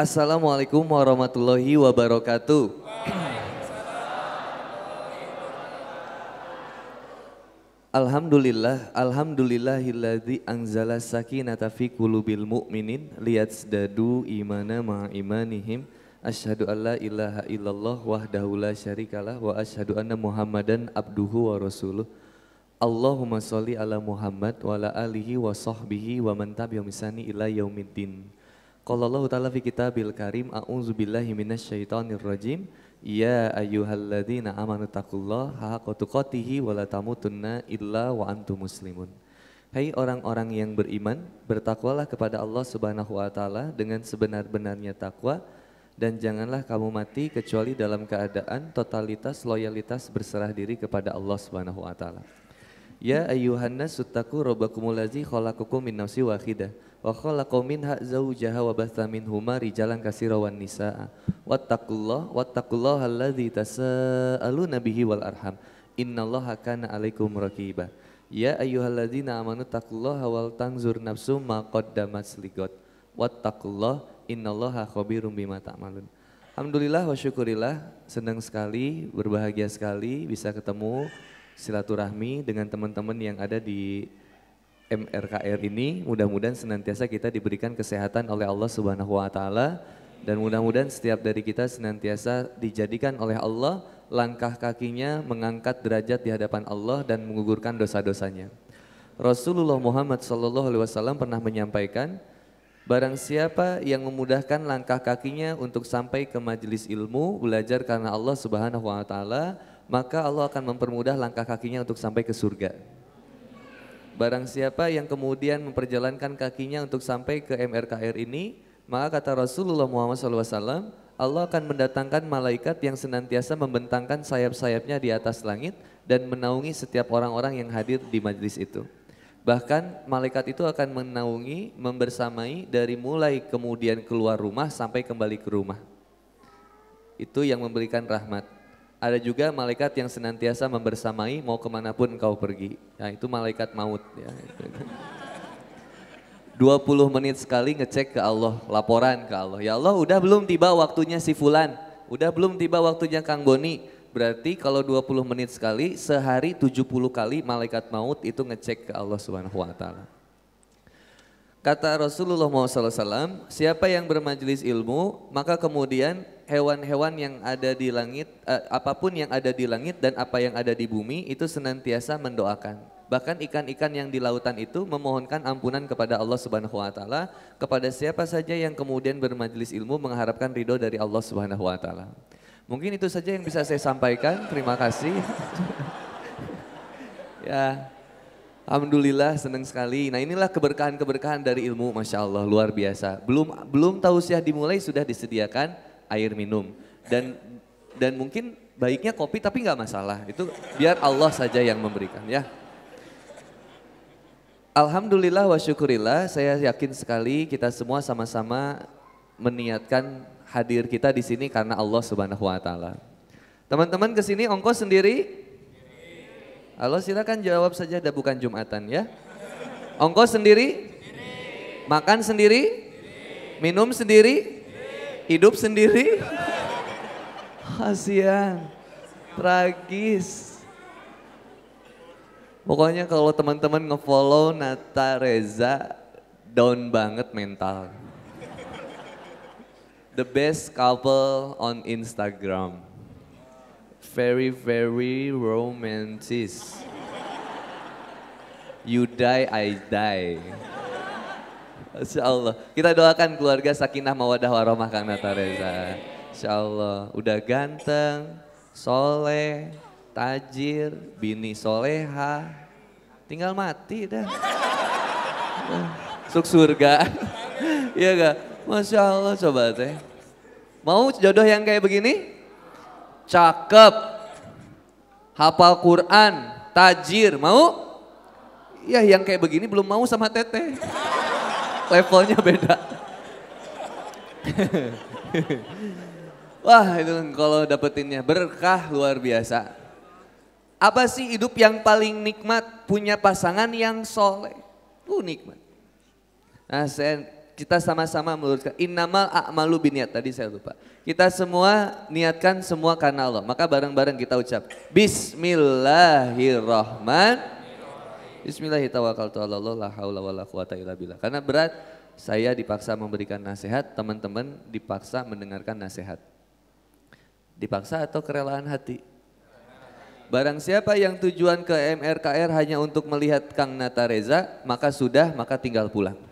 Assalamualaikum warahmatullahi wabarakatuh. Alhamdulillah, alhamdulillahilladzi anzala sakinata fi qulubil mu'minin liyazdadu imana ma imanihim. Asyhadu an la ilaha illallah wahdahu la syarikalah wa asyhadu anna Muhammadan abduhu wa rasuluh. Allahumma sholli ala Muhammad wa ala alihi wa sahbihi wa man tabi'ahum ila yaumiddin. Qala Allah ta'ala fi kitabil karim a'udzu billahi minasyaitonir rajim. Ya ayyuhalladzina amanu taqullaha haqqa tuqatih wa la tamutunna illa wa antum muslimun. Hai orang-orang yang beriman, bertakwalah kepada Allah Subhanahu wa taala dengan sebenar-benarnya takwa dan janganlah kamu mati kecuali dalam keadaan totalitas loyalitas berserah diri kepada Allah Subhanahu wa taala. Ya ayyuhan nas suttaku rabbakumul ladzi khalaqakum min nafsin wahidah wa khalaqa minha zawjaha wa batha minhuma rijalan katsira wan nisaa. Wattaqullah wattaqullaha alladzi tasaaluna bihi wal arham. Innallaha kana alaikum raqiba. Ya ayyuhalladzina amanu taqullaha wal tanzur nafsum ma qaddamat ligot wattaqullah innallaha khabirum bima ta'malun. Alhamdulillah wa syukurillah senang sekali berbahagia sekali bisa ketemu silaturahmi dengan teman-teman yang ada di MRKR ini. Mudah-mudahan senantiasa kita diberikan kesehatan oleh Allah Subhanahu wa taala dan mudah-mudahan setiap dari kita senantiasa dijadikan oleh Allah langkah kakinya mengangkat derajat di hadapan Allah dan mengugurkan dosa-dosanya. Rasulullah Muhammad wasallam pernah menyampaikan Barang siapa yang memudahkan langkah kakinya untuk sampai ke majelis ilmu, belajar karena Allah Subhanahu wa taala, maka Allah akan mempermudah langkah kakinya untuk sampai ke surga. Barang siapa yang kemudian memperjalankan kakinya untuk sampai ke MRKR ini, maka kata Rasulullah Muhammad SAW, Allah akan mendatangkan malaikat yang senantiasa membentangkan sayap-sayapnya di atas langit dan menaungi setiap orang-orang yang hadir di majlis itu. Bahkan malaikat itu akan menaungi, membersamai dari mulai kemudian keluar rumah sampai kembali ke rumah. Itu yang memberikan rahmat. Ada juga malaikat yang senantiasa membersamai mau ke mana pun kau pergi. Ya itu malaikat maut. Ya. 20 menit sekali ngecek ke Allah, laporan ke Allah. Ya Allah udah belum tiba waktunya si Fulan, udah belum tiba waktunya Kang Boni. Berarti kalau 20 menit sekali, sehari 70 kali malaikat maut itu ngecek ke Allah Subhanahu wa taala. Kata Rasulullah SAW, siapa yang bermajelis ilmu, maka kemudian hewan-hewan yang ada di langit, eh, apa pun yang ada di langit dan apa yang ada di bumi itu senantiasa mendoakan. Bahkan ikan-ikan yang di lautan itu memohonkan ampunan kepada Allah Subhanahu wa taala kepada siapa saja yang kemudian bermajelis ilmu mengharapkan ridho dari Allah Subhanahu wa taala. Mungkin itu saja yang bisa saya sampaikan. Terima kasih. ya, Alhamdulillah senang sekali. Nah inilah keberkahan-keberkahan dari ilmu, Masya Allah luar biasa. Belum belum tausiah dimulai sudah disediakan air minum. Dan dan mungkin baiknya kopi tapi nggak masalah. Itu biar Allah saja yang memberikan ya. Alhamdulillah wa syukurillah saya yakin sekali kita semua sama-sama meniatkan hadir kita di sini karena Allah Subhanahu wa taala. Teman-teman ke sini ongkos sendiri? Halo silakan jawab saja, dah bukan Jumatan ya. Ongkos sendiri? Makan sendiri? Minum sendiri? Hidup sendiri? Kasihan, tragis. Pokoknya kalau teman-teman ngefollow Nata Reza, down banget mental. The best couple on Instagram very very romantic. You die, I die. Insya Allah. Kita doakan keluarga sakinah mawadah warahmah Kang Nata Reza. Insya Allah. Udah ganteng, soleh, tajir, bini soleha. Tinggal mati dah. Suk surga. Iya gak? Masya Allah coba teh. Mau jodoh yang kayak begini? Cakep, hafal Quran, tajir, mau? Ya yang kayak begini belum mau sama teteh. Levelnya beda. Wah itu kalau dapetinnya berkah luar biasa. Apa sih hidup yang paling nikmat punya pasangan yang soleh? Uh nikmat. Nah saya kita sama-sama meluruskan innamal a'malu biniat tadi saya lupa. Kita semua niatkan semua karena Allah. Maka bareng-bareng kita ucap Bismillahirrahmanirrahim. Bismillahirrahmanirrahim. Karena berat saya dipaksa memberikan nasihat, teman-teman dipaksa mendengarkan nasihat. Dipaksa atau kerelaan hati? Barang siapa yang tujuan ke MRKR hanya untuk melihat Kang Nata Reza, maka sudah, maka tinggal pulang.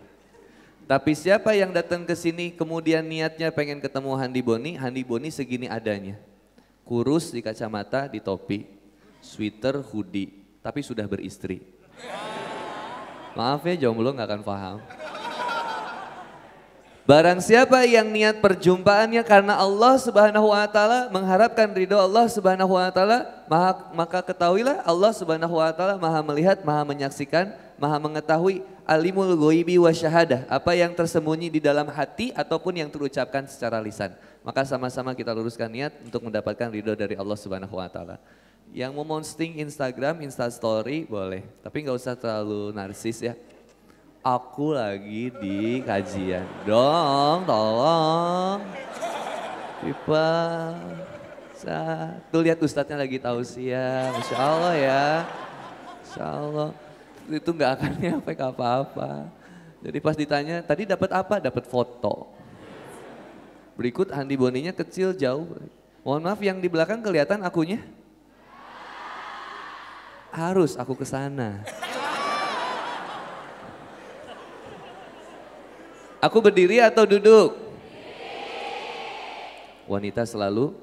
Tapi siapa yang datang ke sini kemudian niatnya pengen ketemu Handi Boni, Handi Boni segini adanya. Kurus di kacamata, di topi, sweater, hoodie, tapi sudah beristri. Maaf ya jomblo nggak akan paham. Barang siapa yang niat perjumpaannya karena Allah Subhanahu wa taala mengharapkan ridho Allah Subhanahu wa taala, maka ketahuilah Allah Subhanahu wa taala Maha melihat, Maha menyaksikan, Maha mengetahui alimul ghaibi wa syahadah, apa yang tersembunyi di dalam hati ataupun yang terucapkan secara lisan. Maka sama-sama kita luruskan niat untuk mendapatkan ridho dari Allah Subhanahu wa taala. Yang mau posting Instagram, Insta Story boleh, tapi nggak usah terlalu narsis ya. Aku lagi di kajian, dong, tolong. Pipa, tuh lihat ustadznya lagi tausiah, masya Allah ya, masya Allah. Itu nggak akan nyampe apa-apa. Jadi pas ditanya, tadi dapat apa? Dapat foto. Berikut Handi Boninya kecil jauh. Mohon maaf yang di belakang kelihatan akunya? harus aku ke sana. Aku berdiri atau duduk? Wanita selalu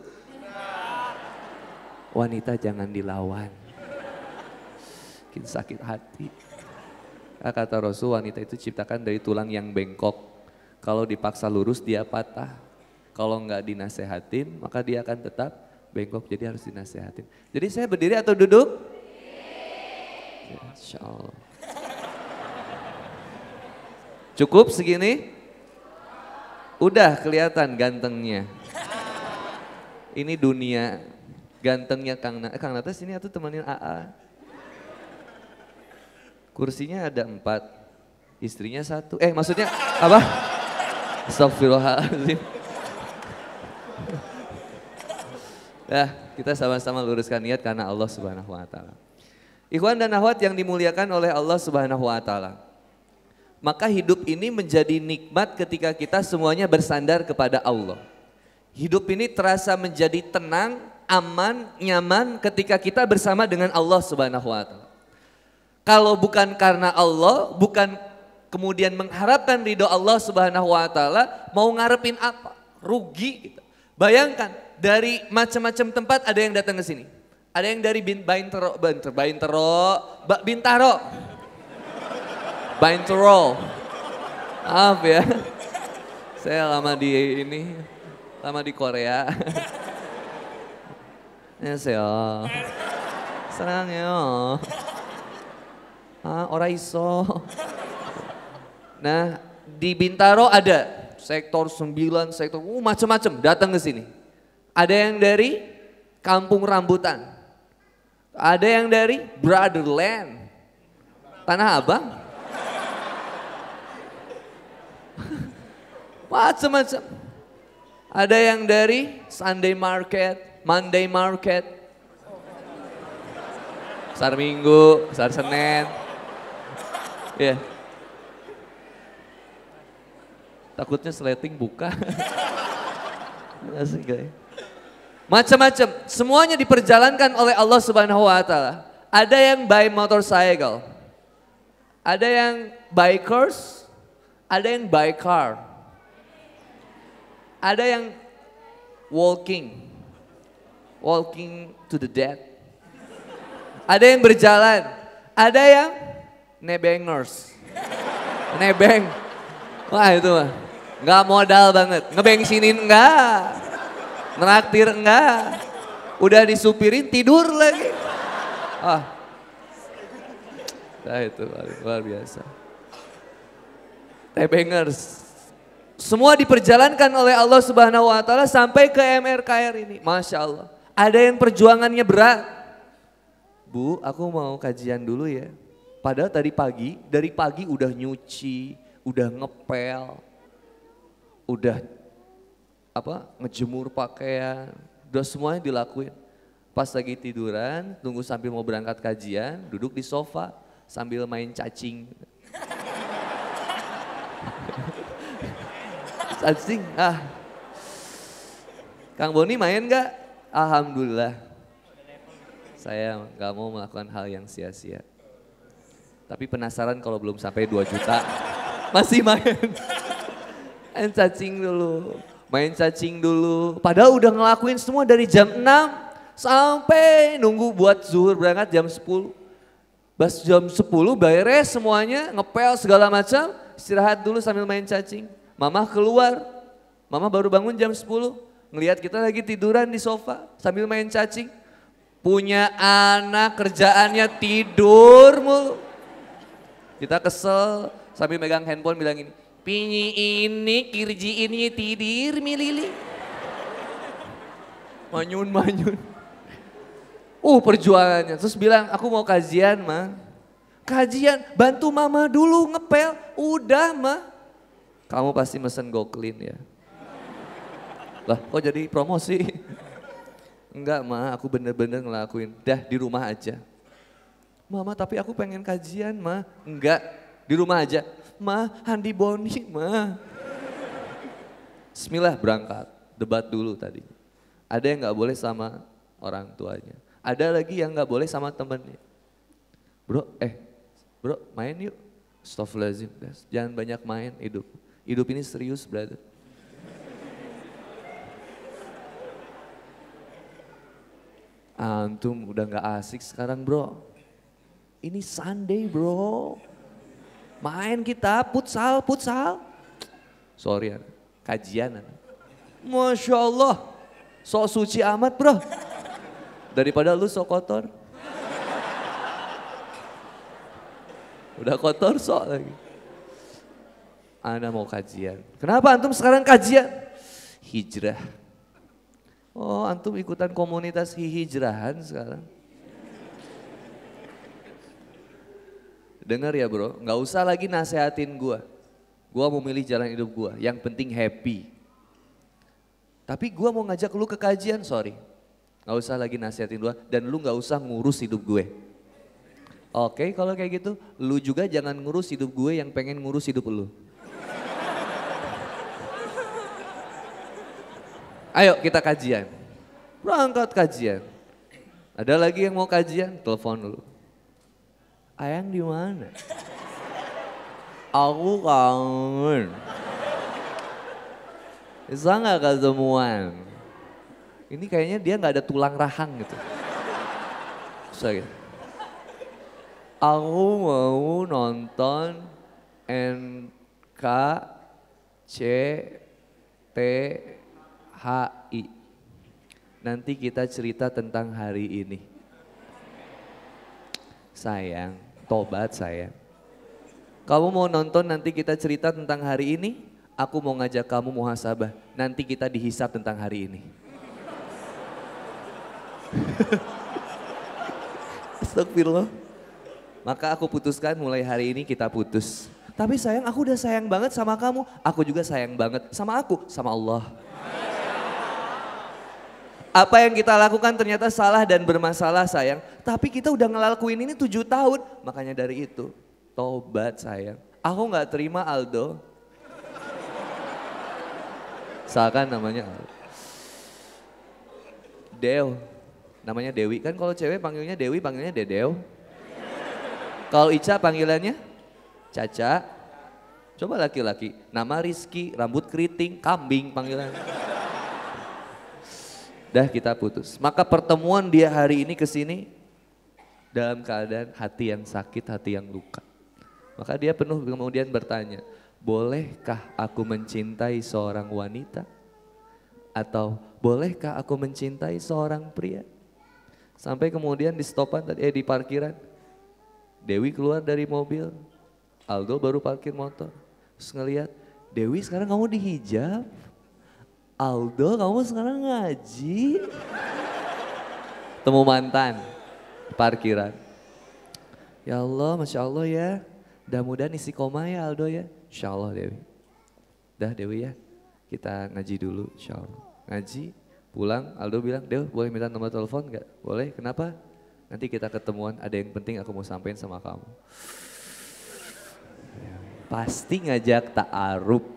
Wanita jangan dilawan. Mungkin sakit hati. Kata Rasul wanita itu ciptakan dari tulang yang bengkok. Kalau dipaksa lurus dia patah. Kalau nggak dinasehatin maka dia akan tetap bengkok jadi harus dinasehatin. Jadi saya berdiri atau duduk? Insya Allah. Cukup segini? Udah kelihatan gantengnya. Ini dunia gantengnya Kang Nata. Eh, Kang Nata sini atau temenin AA. Kursinya ada empat, istrinya satu. Eh maksudnya apa? Astagfirullahaladzim. Ya, kita sama-sama luruskan niat karena Allah Subhanahu wa taala. Ikhwan dan akhwat yang dimuliakan oleh Allah Subhanahu wa taala. Maka hidup ini menjadi nikmat ketika kita semuanya bersandar kepada Allah. Hidup ini terasa menjadi tenang, aman, nyaman ketika kita bersama dengan Allah Subhanahu wa taala. Kalau bukan karena Allah, bukan kemudian mengharapkan ridho Allah Subhanahu wa taala, mau ngarepin apa? Rugi gitu. Bayangkan dari macam-macam tempat ada yang datang ke sini. Ada yang dari Bintaro, Bintaro, Bintaro. Bintaro. Maaf ya. Saya lama di ini, lama di Korea. Ya saya. Senang ya. Ah, ora iso. Nah, di Bintaro ada sektor 9, sektor uh, macam-macam datang ke sini. Ada yang dari kampung rambutan. Ada yang dari Brotherland. Tanah Abang. Macam-macam. Ada yang dari Sunday Market, Monday Market. Sar Minggu, Sar Senin. Ya. Yeah. Takutnya sleting buka. Guys. Macam-macam, semuanya diperjalankan oleh Allah Subhanahu wa taala. Ada yang by motorcycle. Ada yang bikers, ada yang by car. Ada yang walking. Walking to the dead. Ada yang berjalan, ada yang nebengers. Nebeng. Wah itu mah. Nggak modal banget. Ngebengsinin enggak. Neraktir enggak. Udah disupirin tidur lagi. Ah. Nah itu luar biasa. Tebengers. Semua diperjalankan oleh Allah Subhanahu wa taala sampai ke MRKR ini. Masya Allah. Ada yang perjuangannya berat. Bu, aku mau kajian dulu ya. Padahal tadi pagi, dari pagi udah nyuci, udah ngepel, udah apa ngejemur pakaian, udah semuanya dilakuin. Pas lagi tiduran, tunggu sambil mau berangkat kajian, duduk di sofa sambil main cacing. Cacing, ah. Kang Boni main nggak? Alhamdulillah. Saya nggak mau melakukan hal yang sia-sia. Tapi penasaran kalau belum sampai 2 juta, masih main. main cacing dulu, main cacing dulu. Padahal udah ngelakuin semua dari jam 6 sampai nunggu buat zuhur berangkat jam 10. Bas jam 10 beres semuanya, ngepel segala macam, istirahat dulu sambil main cacing. Mama keluar, mama baru bangun jam 10, ngelihat kita lagi tiduran di sofa sambil main cacing. Punya anak kerjaannya tidur mulu. Kita kesel sambil megang handphone bilang ini, Pinyi ini, kirji ini tidir milili. Manyun, manyun. Uh perjuangannya. Terus bilang, aku mau kajian mah. Kajian, bantu mama dulu ngepel. Udah mah. Kamu pasti mesen go clean ya. Lah kok jadi promosi? Enggak mah, aku bener-bener ngelakuin. Dah di rumah aja. Mama tapi aku pengen kajian mah. Enggak, di rumah aja. Ma, Handi Boni mah. Bismillah berangkat, debat dulu tadi. Ada yang nggak boleh sama orang tuanya. Ada lagi yang nggak boleh sama temennya. Bro, eh, bro main yuk. Astagfirullahaladzim, jangan banyak main hidup. Hidup ini serius, brother. Antum udah nggak asik sekarang bro. Ini Sunday bro. Main kita futsal, futsal. Sorry ya, kajian. Masya Allah, sok suci amat bro. Daripada lu sok kotor. Udah kotor sok lagi. Anda mau kajian. Kenapa antum sekarang kajian? Hijrah. Oh antum ikutan komunitas hijrahan sekarang. Dengar ya bro, nggak usah lagi nasehatin gue. Gue mau milih jalan hidup gue, yang penting happy. Tapi gue mau ngajak lu ke kajian, sorry. Nggak usah lagi nasehatin gue, dan lu nggak usah ngurus hidup gue. Oke kalau kayak gitu, lu juga jangan ngurus hidup gue yang pengen ngurus hidup lu. Ayo kita kajian. Berangkat kajian. Ada lagi yang mau kajian? Telepon dulu. Ayang di mana? Aku kangen. Bisa nggak ketemuan? Ini kayaknya dia nggak ada tulang rahang gitu. Bisa gitu. Aku mau nonton NKCTHI. Nanti kita cerita tentang hari ini. Sayang, tobat saya. Kamu mau nonton nanti kita cerita tentang hari ini, aku mau ngajak kamu muhasabah. Nanti kita dihisap tentang hari ini. Astagfirullah. Maka aku putuskan mulai hari ini kita putus. Tapi sayang aku udah sayang banget sama kamu. Aku juga sayang banget sama aku, sama Allah. Apa yang kita lakukan ternyata salah dan bermasalah sayang. Tapi kita udah ngelakuin ini tujuh tahun. Makanya dari itu, tobat sayang. Aku gak terima Aldo. Seakan namanya Aldo. Deo, namanya Dewi. Kan kalau cewek panggilnya Dewi, panggilnya Dedeo. Kalau Ica panggilannya Caca. Coba laki-laki, nama Rizky, rambut keriting, kambing panggilan. Dah kita putus. Maka pertemuan dia hari ini ke sini dalam keadaan hati yang sakit, hati yang luka. Maka dia penuh kemudian bertanya, bolehkah aku mencintai seorang wanita? Atau bolehkah aku mencintai seorang pria? Sampai kemudian di stopan tadi, eh di parkiran, Dewi keluar dari mobil, Aldo baru parkir motor. Terus ngeliat, Dewi sekarang kamu dihijab. Aldo kamu sekarang ngaji. Temu mantan parkiran. Ya Allah, Masya Allah ya. Mudah-mudahan isi koma ya Aldo ya. Insya Allah Dewi. Dah Dewi ya. kita ngaji dulu insya Allah. Ngaji, pulang Aldo bilang, Dew boleh minta nomor telepon nggak? Boleh, kenapa? Nanti kita ketemuan, ada yang penting aku mau sampaikan sama kamu. Pasti ngajak ta'aruf.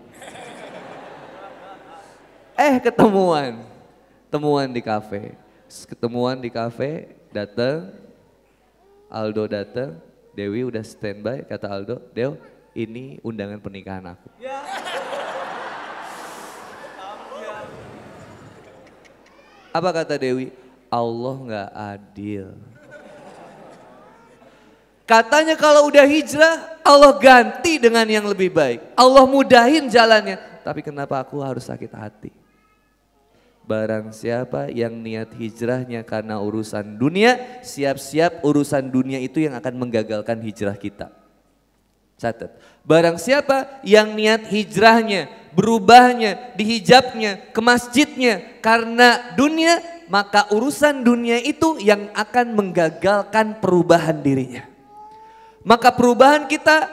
Eh ketemuan, temuan di kafe. Ketemuan di kafe, datang, Aldo datang, Dewi udah standby, kata Aldo, Dew ini undangan pernikahan aku. Apa kata Dewi? Allah nggak adil. Katanya kalau udah hijrah, Allah ganti dengan yang lebih baik. Allah mudahin jalannya. Tapi kenapa aku harus sakit hati? Barang siapa yang niat hijrahnya karena urusan dunia, siap-siap urusan dunia itu yang akan menggagalkan hijrah kita. Catat. Barang siapa yang niat hijrahnya, berubahnya, dihijabnya, ke masjidnya karena dunia, maka urusan dunia itu yang akan menggagalkan perubahan dirinya. Maka perubahan kita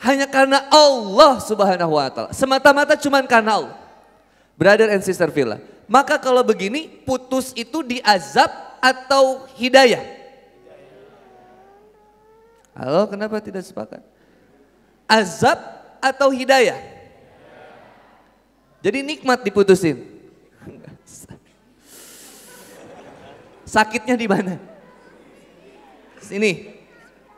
hanya karena Allah subhanahu wa ta'ala. Semata-mata cuman karena Allah. Brother and sister Villa. Maka kalau begini putus itu diazab atau hidayah? Halo kenapa tidak sepakat? azab atau hidayah? Jadi nikmat diputusin. Sakitnya di mana? Sini.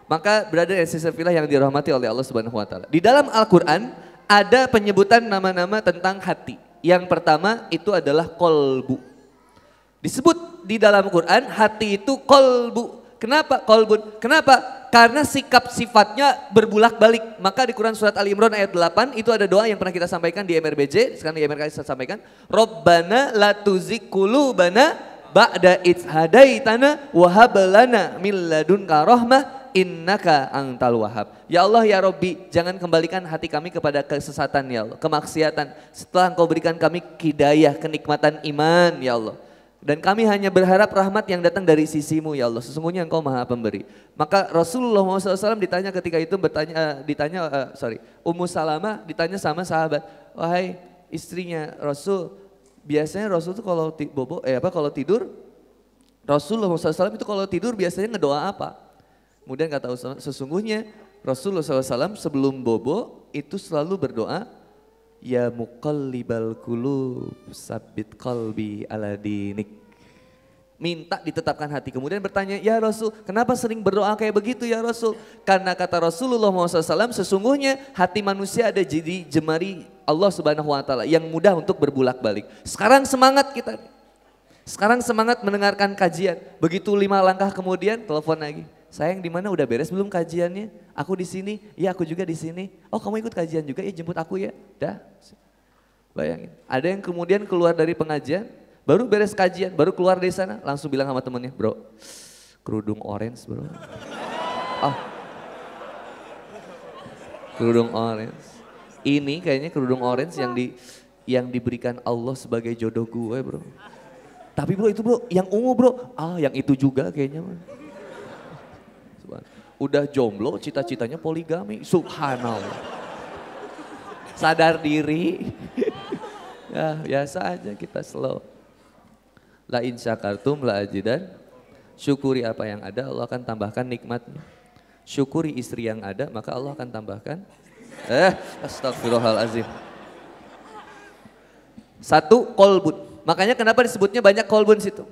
Maka berada di sisi yang dirahmati oleh Allah Subhanahu wa taala. Di dalam Al-Qur'an ada penyebutan nama-nama tentang hati. Yang pertama itu adalah kolbu. Disebut di dalam Quran hati itu kolbu. Kenapa kolbun? Kenapa? karena sikap sifatnya berbulak-balik. Maka di Quran surat Ali Imran ayat 8 itu ada doa yang pernah kita sampaikan di MRBJ, sekarang di MRK saya sampaikan. Robbana la bana ba'da hadaitana wa hab lana min ladunka rahmah innaka antal wahab. Ya Allah ya Robbi, jangan kembalikan hati kami kepada kesesatan ya Allah, kemaksiatan. Setelah engkau berikan kami hidayah, kenikmatan iman ya Allah. Dan kami hanya berharap rahmat yang datang dari sisimu ya Allah. Sesungguhnya engkau maha pemberi. Maka Rasulullah SAW ditanya ketika itu bertanya, uh, ditanya uh, sorry, Ummu Salamah ditanya sama sahabat, wahai istrinya Rasul, biasanya Rasul itu kalau bobo, eh apa kalau tidur, Rasulullah SAW itu kalau tidur biasanya ngedoa apa? Kemudian kata sesungguhnya Rasulullah SAW sebelum bobo itu selalu berdoa, Ya muqallibal qulub sabit qalbi ala dinik. Minta ditetapkan hati. Kemudian bertanya, ya Rasul kenapa sering berdoa kayak begitu ya Rasul? Karena kata Rasulullah SAW sesungguhnya hati manusia ada jadi jemari Allah subhanahu wa ta'ala yang mudah untuk berbulak balik. Sekarang semangat kita. Sekarang semangat mendengarkan kajian. Begitu lima langkah kemudian telepon lagi. Sayang di mana udah beres belum kajiannya? Aku di sini, iya aku juga di sini. Oh kamu ikut kajian juga, ya jemput aku ya. Dah. Bayangin. Ada yang kemudian keluar dari pengajian, baru beres kajian, baru keluar dari sana, langsung bilang sama temennya, bro, kerudung orange bro. Oh, kerudung orange. Ini kayaknya kerudung orange yang di yang diberikan Allah sebagai jodoh gue bro. Tapi bro itu bro, yang ungu bro, ah yang itu juga kayaknya. Udah jomblo, cita-citanya poligami. Subhanallah. Sadar diri. ya biasa aja kita slow. La in syakartum la ajidan. Syukuri apa yang ada, Allah akan tambahkan nikmatnya. Syukuri istri yang ada, maka Allah akan tambahkan. Eh, astagfirullahalazim. Satu, kolbun. Makanya kenapa disebutnya banyak kolbun situ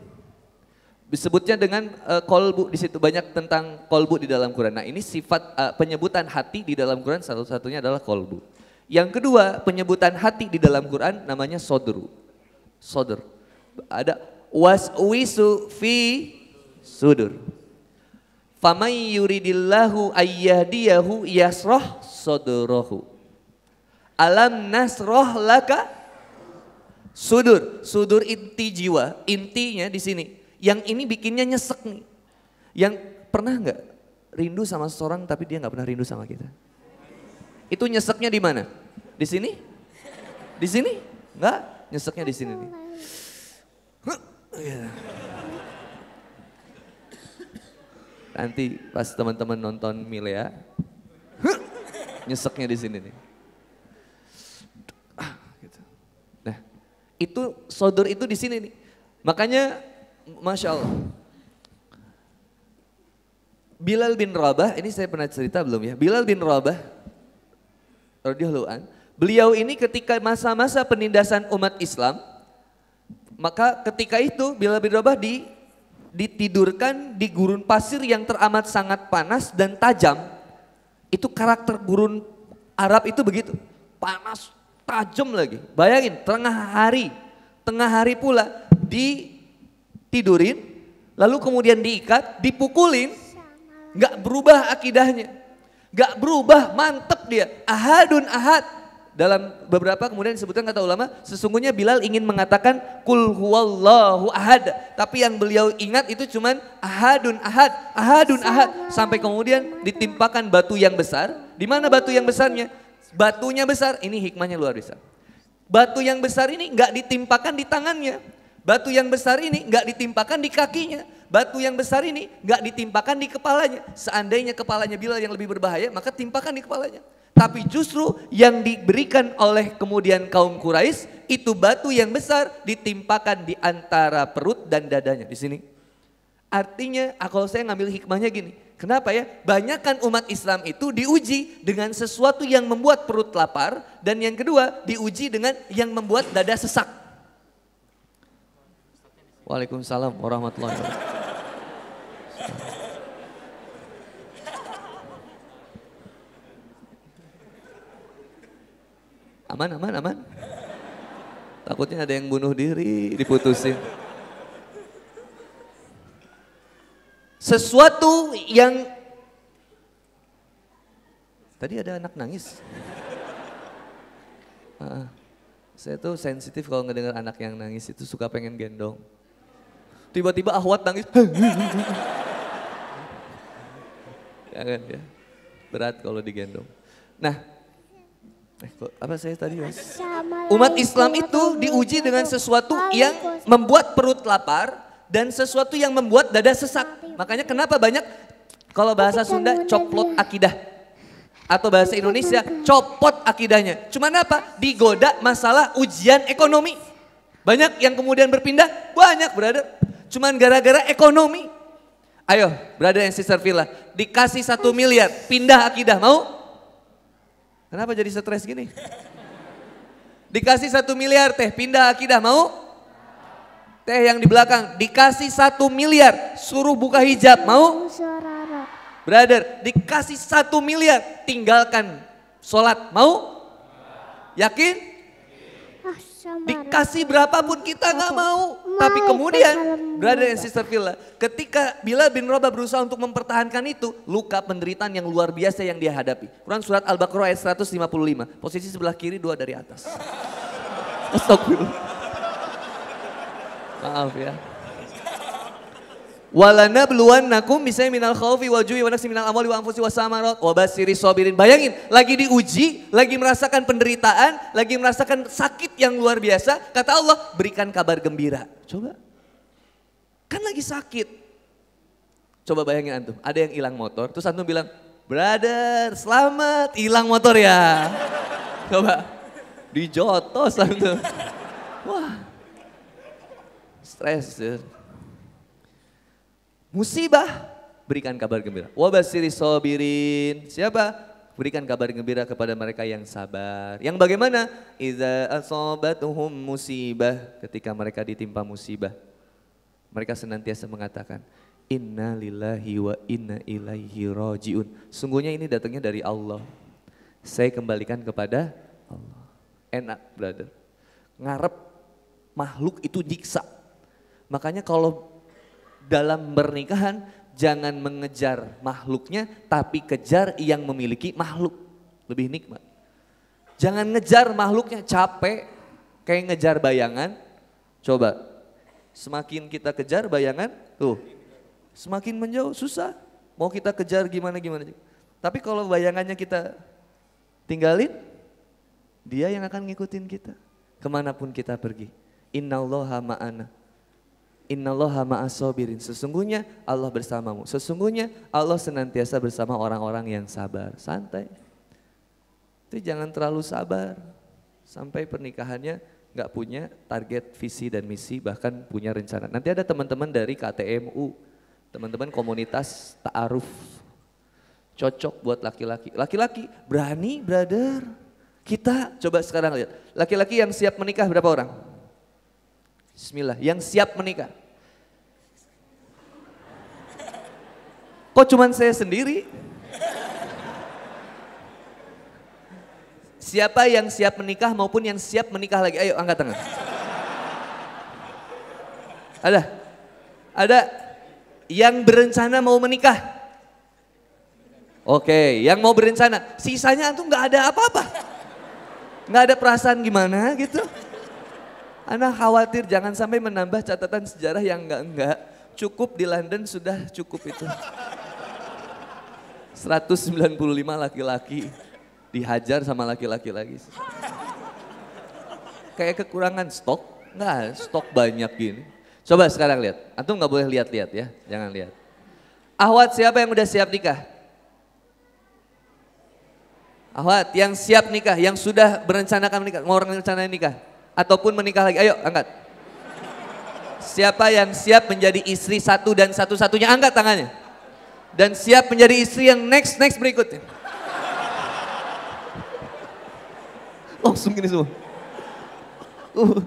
disebutnya dengan uh, kolbu di situ banyak tentang kolbu di dalam Quran. Nah ini sifat uh, penyebutan hati di dalam Quran satu-satunya adalah kolbu. Yang kedua penyebutan hati di dalam Quran namanya sodru. Sodr. Ada waswisu fi sudur. Famay yuridillahu ayyahdiyahu yasroh sodrohu. Alam nasroh laka sudur. Sudur inti jiwa. Intinya di sini yang ini bikinnya nyesek nih. Yang pernah nggak rindu sama seseorang tapi dia nggak pernah rindu sama kita? Itu nyeseknya di mana? Di sini? Di sini? Enggak, nyeseknya di sini nih. Nanti pas teman-teman nonton Milea, nyeseknya di sini nih. Gitu. Nah, Itu sodor itu di sini nih. Makanya Masya Allah. Bilal bin Rabah, ini saya pernah cerita belum ya? Bilal bin Rabah, beliau ini ketika masa-masa penindasan umat Islam, maka ketika itu Bilal bin Rabah di, ditidurkan di gurun pasir yang teramat sangat panas dan tajam. Itu karakter gurun Arab itu begitu, panas, tajam lagi. Bayangin, tengah hari, tengah hari pula ditidurin, lalu kemudian diikat, dipukulin, nggak berubah akidahnya, nggak berubah, mantep dia, ahadun ahad. Dalam beberapa kemudian disebutkan kata ulama, sesungguhnya Bilal ingin mengatakan kul huwallahu ahad. Tapi yang beliau ingat itu cuman ahadun ahad, ahadun ahad. Sampai kemudian ditimpakan batu yang besar. Di mana batu yang besarnya? Batunya besar, ini hikmahnya luar biasa. Batu yang besar ini nggak ditimpakan di tangannya. Batu yang besar ini nggak ditimpakan di kakinya. Batu yang besar ini nggak ditimpakan di kepalanya. Seandainya kepalanya Bilal yang lebih berbahaya, maka timpakan di kepalanya. Tapi justru yang diberikan oleh kemudian kaum Quraisy itu batu yang besar ditimpakan di antara perut dan dadanya di sini. Artinya ah, kalau saya ngambil hikmahnya gini, kenapa ya? Banyakkan umat Islam itu diuji dengan sesuatu yang membuat perut lapar dan yang kedua diuji dengan yang membuat dada sesak. Waalaikumsalam warahmatullahi wabarakatuh. Aman, aman, aman. Takutnya ada yang bunuh diri, diputusin. Sesuatu yang Tadi ada anak nangis. Uh, saya tuh sensitif kalau ngedengar anak yang nangis itu suka pengen gendong. Tiba-tiba ahwat nangis. Jangan ya. Berat kalau digendong. Nah, Eh, kok, apa saya tadi mas? Umat Islam itu diuji dengan sesuatu yang membuat perut lapar dan sesuatu yang membuat dada sesak. Makanya kenapa banyak kalau bahasa Sunda coplot akidah atau bahasa Indonesia copot akidahnya. Cuman apa? Digoda masalah ujian ekonomi. Banyak yang kemudian berpindah, banyak brother. Cuman gara-gara ekonomi. Ayo, brother and sister Villa, dikasih satu miliar, pindah akidah, mau? Kenapa jadi stres gini? Dikasih satu miliar teh, pindah akidah mau? Teh yang di belakang, dikasih satu miliar, suruh buka hijab, mau? Brother, dikasih satu miliar, tinggalkan sholat, mau? Yakin? Dikasih berapapun kita nggak mau. Tapi kemudian, brother and sister Villa, ketika Bila bin Rabah berusaha untuk mempertahankan itu, luka penderitaan yang luar biasa yang dia hadapi. Quran surat Al-Baqarah ayat 155, posisi sebelah kiri dua dari atas. Astagfirullah. Maaf ya. Walana nakum bisa minal khawfi wal ju'i wa minal amwali wa anfusi wa samarat wa basiri sabirin. Bayangin, lagi diuji, lagi merasakan penderitaan, lagi merasakan sakit yang luar biasa. Kata Allah, berikan kabar gembira. Coba. Kan lagi sakit. Coba bayangin antum, ada yang hilang motor, terus antum bilang, brother selamat hilang motor ya. Coba, dijotos antum. Wah, stres. Ya. Musibah, berikan kabar gembira. Wabasiri sobirin. Siapa? Berikan kabar gembira kepada mereka yang sabar. Yang bagaimana? Iza asobatuhum musibah. Ketika mereka ditimpa musibah. Mereka senantiasa mengatakan, Inna lillahi wa inna ilaihi rojiun. Sungguhnya ini datangnya dari Allah. Saya kembalikan kepada Allah. Enak brother. Ngarep makhluk itu jiksa. Makanya kalau dalam pernikahan jangan mengejar makhluknya tapi kejar yang memiliki makhluk. Lebih nikmat. Jangan ngejar makhluknya capek kayak ngejar bayangan. Coba semakin kita kejar bayangan tuh semakin menjauh susah. Mau kita kejar gimana gimana. Tapi kalau bayangannya kita tinggalin dia yang akan ngikutin kita ke mana pun kita pergi. Innallaha ma'ana. Innallaha ma'asobirin. Sesungguhnya Allah bersamamu. Sesungguhnya Allah senantiasa bersama orang-orang yang sabar. Santai. Itu jangan terlalu sabar. Sampai pernikahannya nggak punya target visi dan misi bahkan punya rencana. Nanti ada teman-teman dari KTMU, teman-teman komunitas ta'aruf cocok buat laki-laki. Laki-laki berani brother. Kita coba sekarang lihat. Laki-laki yang siap menikah berapa orang? Bismillah. Yang siap menikah. Kok cuman saya sendiri? Siapa yang siap menikah maupun yang siap menikah lagi? Ayo angkat tangan. Ada? Ada? Yang berencana mau menikah? Oke, yang mau berencana. Sisanya tuh nggak ada apa-apa. Nggak ada perasaan gimana gitu. Anak khawatir jangan sampai menambah catatan sejarah yang enggak-enggak. Cukup di London sudah cukup itu. 195 laki-laki dihajar sama laki-laki lagi. Kayak kekurangan stok, enggak stok banyak gini. Coba sekarang lihat, antum nggak boleh lihat-lihat ya, jangan lihat. Ahwat siapa yang udah siap nikah? Ahwat yang siap nikah, yang sudah berencanakan menikah, mau rencana nikah ataupun menikah lagi, ayo angkat. Siapa yang siap menjadi istri satu dan satu-satunya angkat tangannya. Dan siap menjadi istri yang next next berikutnya. Langsung gini semua. Uh,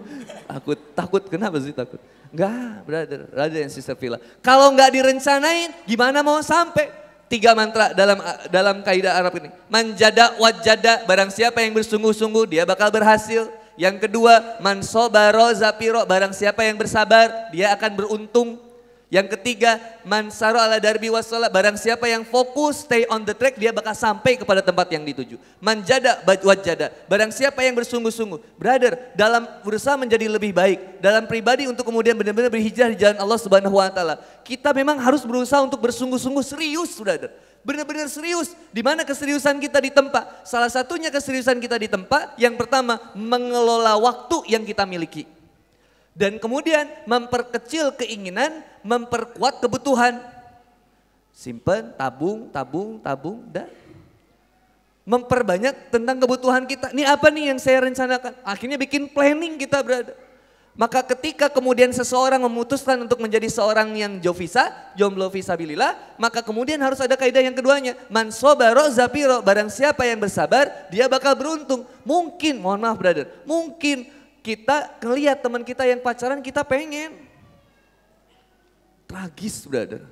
takut, takut, kenapa sih takut? Enggak, brother, brother and sister Villa. Kalau enggak direncanain, gimana mau sampai? Tiga mantra dalam dalam kaidah Arab ini. Manjada wajada, barang siapa yang bersungguh-sungguh dia bakal berhasil. Yang kedua, mansobaro zapiro, barang siapa yang bersabar dia akan beruntung. Yang ketiga, mansaro ala darbi wassalah. Barang siapa yang fokus, stay on the track, dia bakal sampai kepada tempat yang dituju. Manjada wajada. Barang siapa yang bersungguh-sungguh. Brother, dalam berusaha menjadi lebih baik. Dalam pribadi untuk kemudian benar-benar berhijrah di jalan Allah subhanahu wa ta'ala. Kita memang harus berusaha untuk bersungguh-sungguh serius, brother. Benar-benar serius. Di mana keseriusan kita ditempa? Salah satunya keseriusan kita ditempa, yang pertama, mengelola waktu yang kita miliki. Dan kemudian memperkecil keinginan, memperkuat kebutuhan. Simpen, tabung, tabung, tabung, dan memperbanyak tentang kebutuhan kita. Ini apa nih yang saya rencanakan? Akhirnya bikin planning kita berada. Maka ketika kemudian seseorang memutuskan untuk menjadi seorang yang jovisa, jomblo visabilillah, maka kemudian harus ada kaidah yang keduanya. Man sobaro zapiro, barang siapa yang bersabar, dia bakal beruntung. Mungkin, mohon maaf brother, mungkin kita ngelihat teman kita yang pacaran kita pengen. Tragis brother.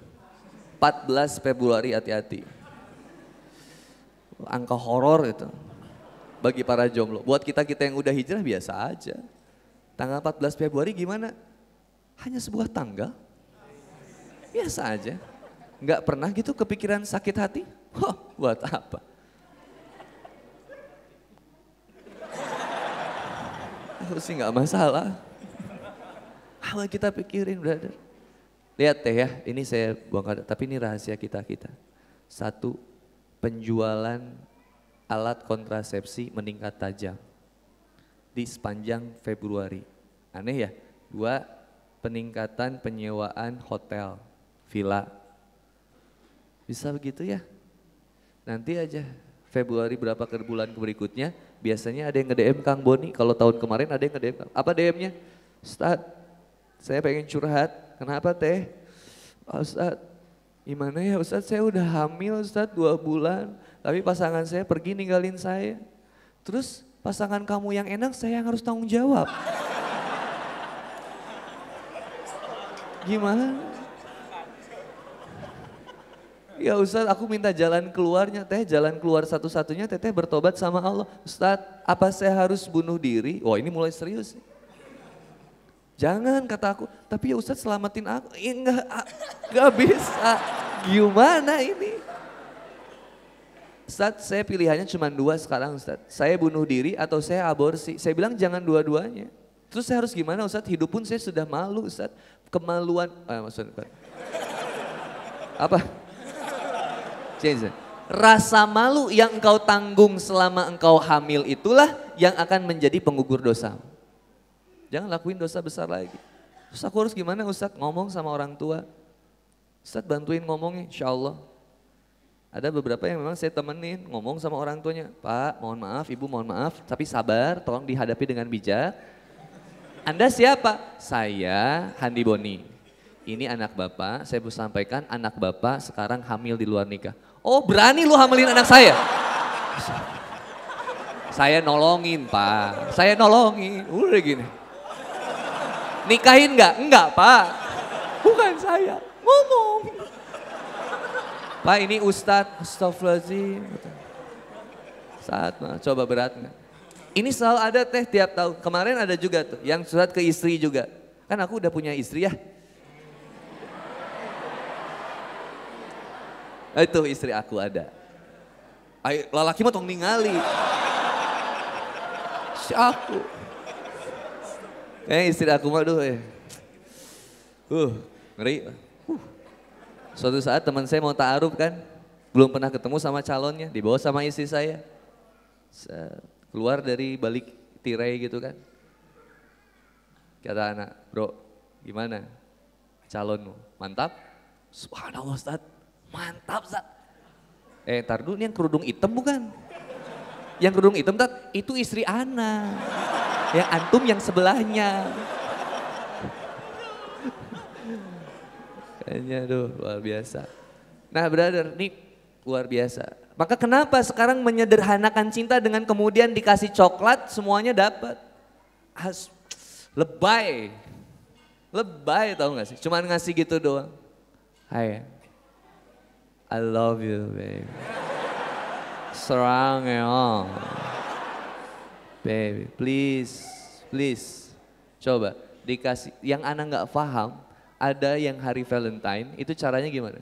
14 Februari hati-hati. Angka horor itu. Bagi para jomblo. Buat kita-kita yang udah hijrah biasa aja. Tanggal 14 Februari gimana? Hanya sebuah tanggal. Biasa aja. Enggak pernah gitu kepikiran sakit hati? Huh, buat apa? Aku sih nggak masalah. Apa kita pikirin brother? Lihat teh ya, ini saya bongkar, tapi ini rahasia kita-kita. Satu, penjualan alat kontrasepsi meningkat tajam di sepanjang Februari. Aneh ya? Dua, peningkatan penyewaan hotel, villa. Bisa begitu ya? Nanti aja Februari berapa ke bulan berikutnya, biasanya ada yang nge-DM Kang Boni, kalau tahun kemarin ada yang nge-DM, apa DM-nya? Ustaz, saya pengen curhat, kenapa teh? Oh, Ustaz, gimana ya Ustaz, saya udah hamil Ustaz dua bulan, tapi pasangan saya pergi ninggalin saya. Terus pasangan kamu yang enak, saya yang harus tanggung jawab. Gimana? Ya Ustaz aku minta jalan keluarnya, teh jalan keluar satu-satunya teteh bertobat sama Allah. Ustaz apa saya harus bunuh diri? Wah ini mulai serius. Jangan kata aku, tapi ya Ustaz selamatin aku. Eh, enggak, enggak bisa. Gimana ini? Ustaz saya pilihannya cuma dua sekarang Ustaz. Saya bunuh diri atau saya aborsi. Saya bilang jangan dua-duanya. Terus saya harus gimana Ustaz? Hidup pun saya sudah malu Ustaz. Kemaluan, eh, maksudnya apa? Rasa malu yang engkau tanggung selama engkau hamil itulah yang akan menjadi penggugur dosa. Jangan lakuin dosa besar lagi. Terus aku harus gimana Ustaz? Ngomong sama orang tua. Ustaz bantuin ngomongnya insya Allah. Ada beberapa yang memang saya temenin ngomong sama orang tuanya. Pak mohon maaf, ibu mohon maaf. Tapi sabar, tolong dihadapi dengan bijak. Anda siapa? Saya Handi Boni. Ini anak bapak, saya mau sampaikan anak bapak sekarang hamil di luar nikah. Oh berani lu hamilin anak saya? Saya nolongin pak, saya nolongin, udah gini. Nikahin nggak? Enggak pak, bukan saya, ngomong. Pak ini Ustadz, Astagfirullahaladzim. Saat mah, coba berat nggak? Ini selalu ada teh tiap tahun. Kemarin ada juga tuh, yang surat ke istri juga. Kan aku udah punya istri ya. Itu istri aku ada. Ayo, lalaki mah tong ningali. Si aku. Eh istri aku mah duh eh. Uh, ngeri. Suatu saat teman saya mau ta'aruf kan, belum pernah ketemu sama calonnya, dibawa sama istri saya. Keluar dari balik tirai gitu kan. Kata anak, bro gimana calonmu? Mantap? Subhanallah Ustaz, mantap Ustaz. Eh tar dulu ini yang kerudung hitam bukan? Yang kerudung hitam Ustaz, itu istri anak. Yang antum yang sebelahnya. Kayaknya aduh luar biasa. Nah brother, ini luar biasa. Maka kenapa sekarang menyederhanakan cinta dengan kemudian dikasih coklat semuanya dapat. Has, lebay. Lebay tau gak sih? Cuman ngasih gitu doang. Hai, I love you baby. Serang ya. Baby, please, please. Coba dikasih, yang anak nggak paham, ada yang hari Valentine, itu caranya gimana?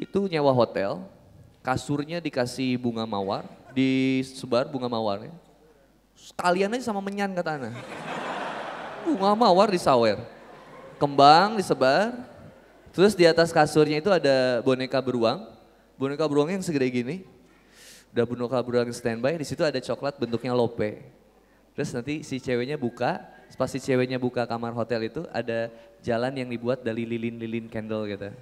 Itu nyewa hotel, kasurnya dikasih bunga mawar, disebar bunga mawarnya. Sekalian aja sama menyan kata Ana. Bunga mawar disawer. Kembang disebar, terus di atas kasurnya itu ada boneka beruang. Boneka beruangnya yang segede gini. Udah boneka beruang standby, di situ ada coklat bentuknya lope. Terus nanti si ceweknya buka, pas si ceweknya buka kamar hotel itu ada jalan yang dibuat dari lilin-lilin candle gitu.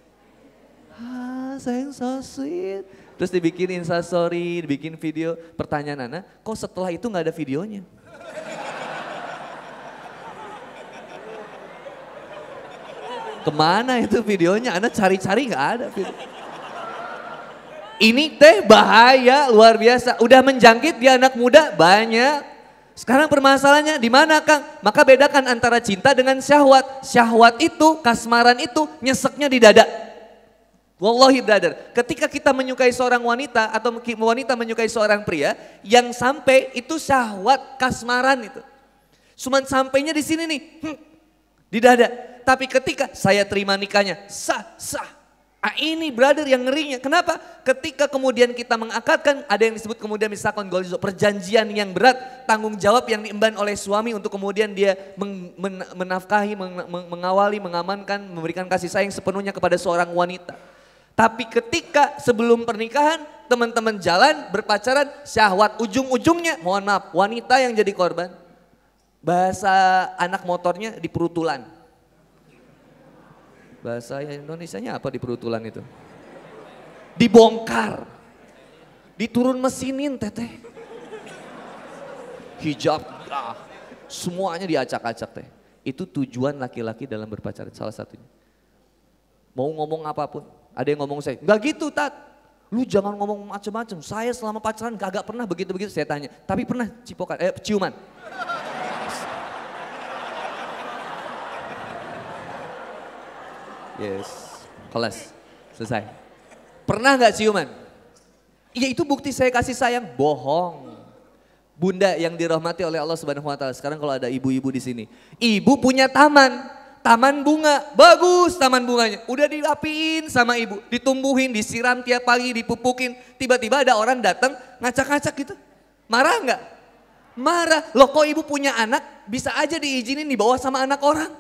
Ah, sayang so sweet. Terus dibikin instastory, dibikin video. Pertanyaan Nana, kok setelah itu nggak ada videonya? Ke mana itu videonya? Anda cari-cari nggak ada video. Ini teh bahaya luar biasa. Udah menjangkit di anak muda banyak. Sekarang permasalahannya di mana Kang? Maka bedakan antara cinta dengan syahwat. Syahwat itu, kasmaran itu nyeseknya di dada. Wallahi brother, ketika kita menyukai seorang wanita atau wanita menyukai seorang pria, yang sampai itu syahwat kasmaran itu. Cuman sampainya di sini nih, hmm, di dada. Tapi ketika saya terima nikahnya, sah, sah. Ah ini brother yang ngerinya. Kenapa? Ketika kemudian kita mengakadkan, ada yang disebut kemudian misalkan golizo, perjanjian yang berat, tanggung jawab yang diemban oleh suami untuk kemudian dia meng, men, menafkahi, meng, mengawali, mengamankan, memberikan kasih sayang sepenuhnya kepada seorang wanita. Tapi ketika sebelum pernikahan, teman-teman jalan, berpacaran, syahwat ujung-ujungnya, mohon maaf, wanita yang jadi korban. Bahasa anak motornya di perutulan Bahasa Indonesia-nya apa di perutulan itu? Dibongkar. Diturun mesinin teteh. Hijab, ah, semuanya diacak-acak teh. Itu tujuan laki-laki dalam berpacaran salah satunya. Mau ngomong apa pun, ada yang ngomong saya, enggak gitu tat. Lu jangan ngomong macam-macam. Saya selama pacaran gak pernah begitu-begitu. Saya tanya, tapi pernah cipokan, eh ciuman. Yes, kelas, selesai. Pernah nggak ciuman? Iya itu bukti saya kasih sayang, bohong. Bunda yang dirahmati oleh Allah Subhanahu wa taala. Sekarang kalau ada ibu-ibu di sini. Ibu punya taman, taman bunga. Bagus taman bunganya. Udah dirapiin sama ibu, ditumbuhin, disiram tiap pagi, dipupukin. Tiba-tiba ada orang datang ngacak-ngacak gitu. Marah nggak? Marah. Loh kok ibu punya anak, bisa aja diizinin dibawa sama anak orang.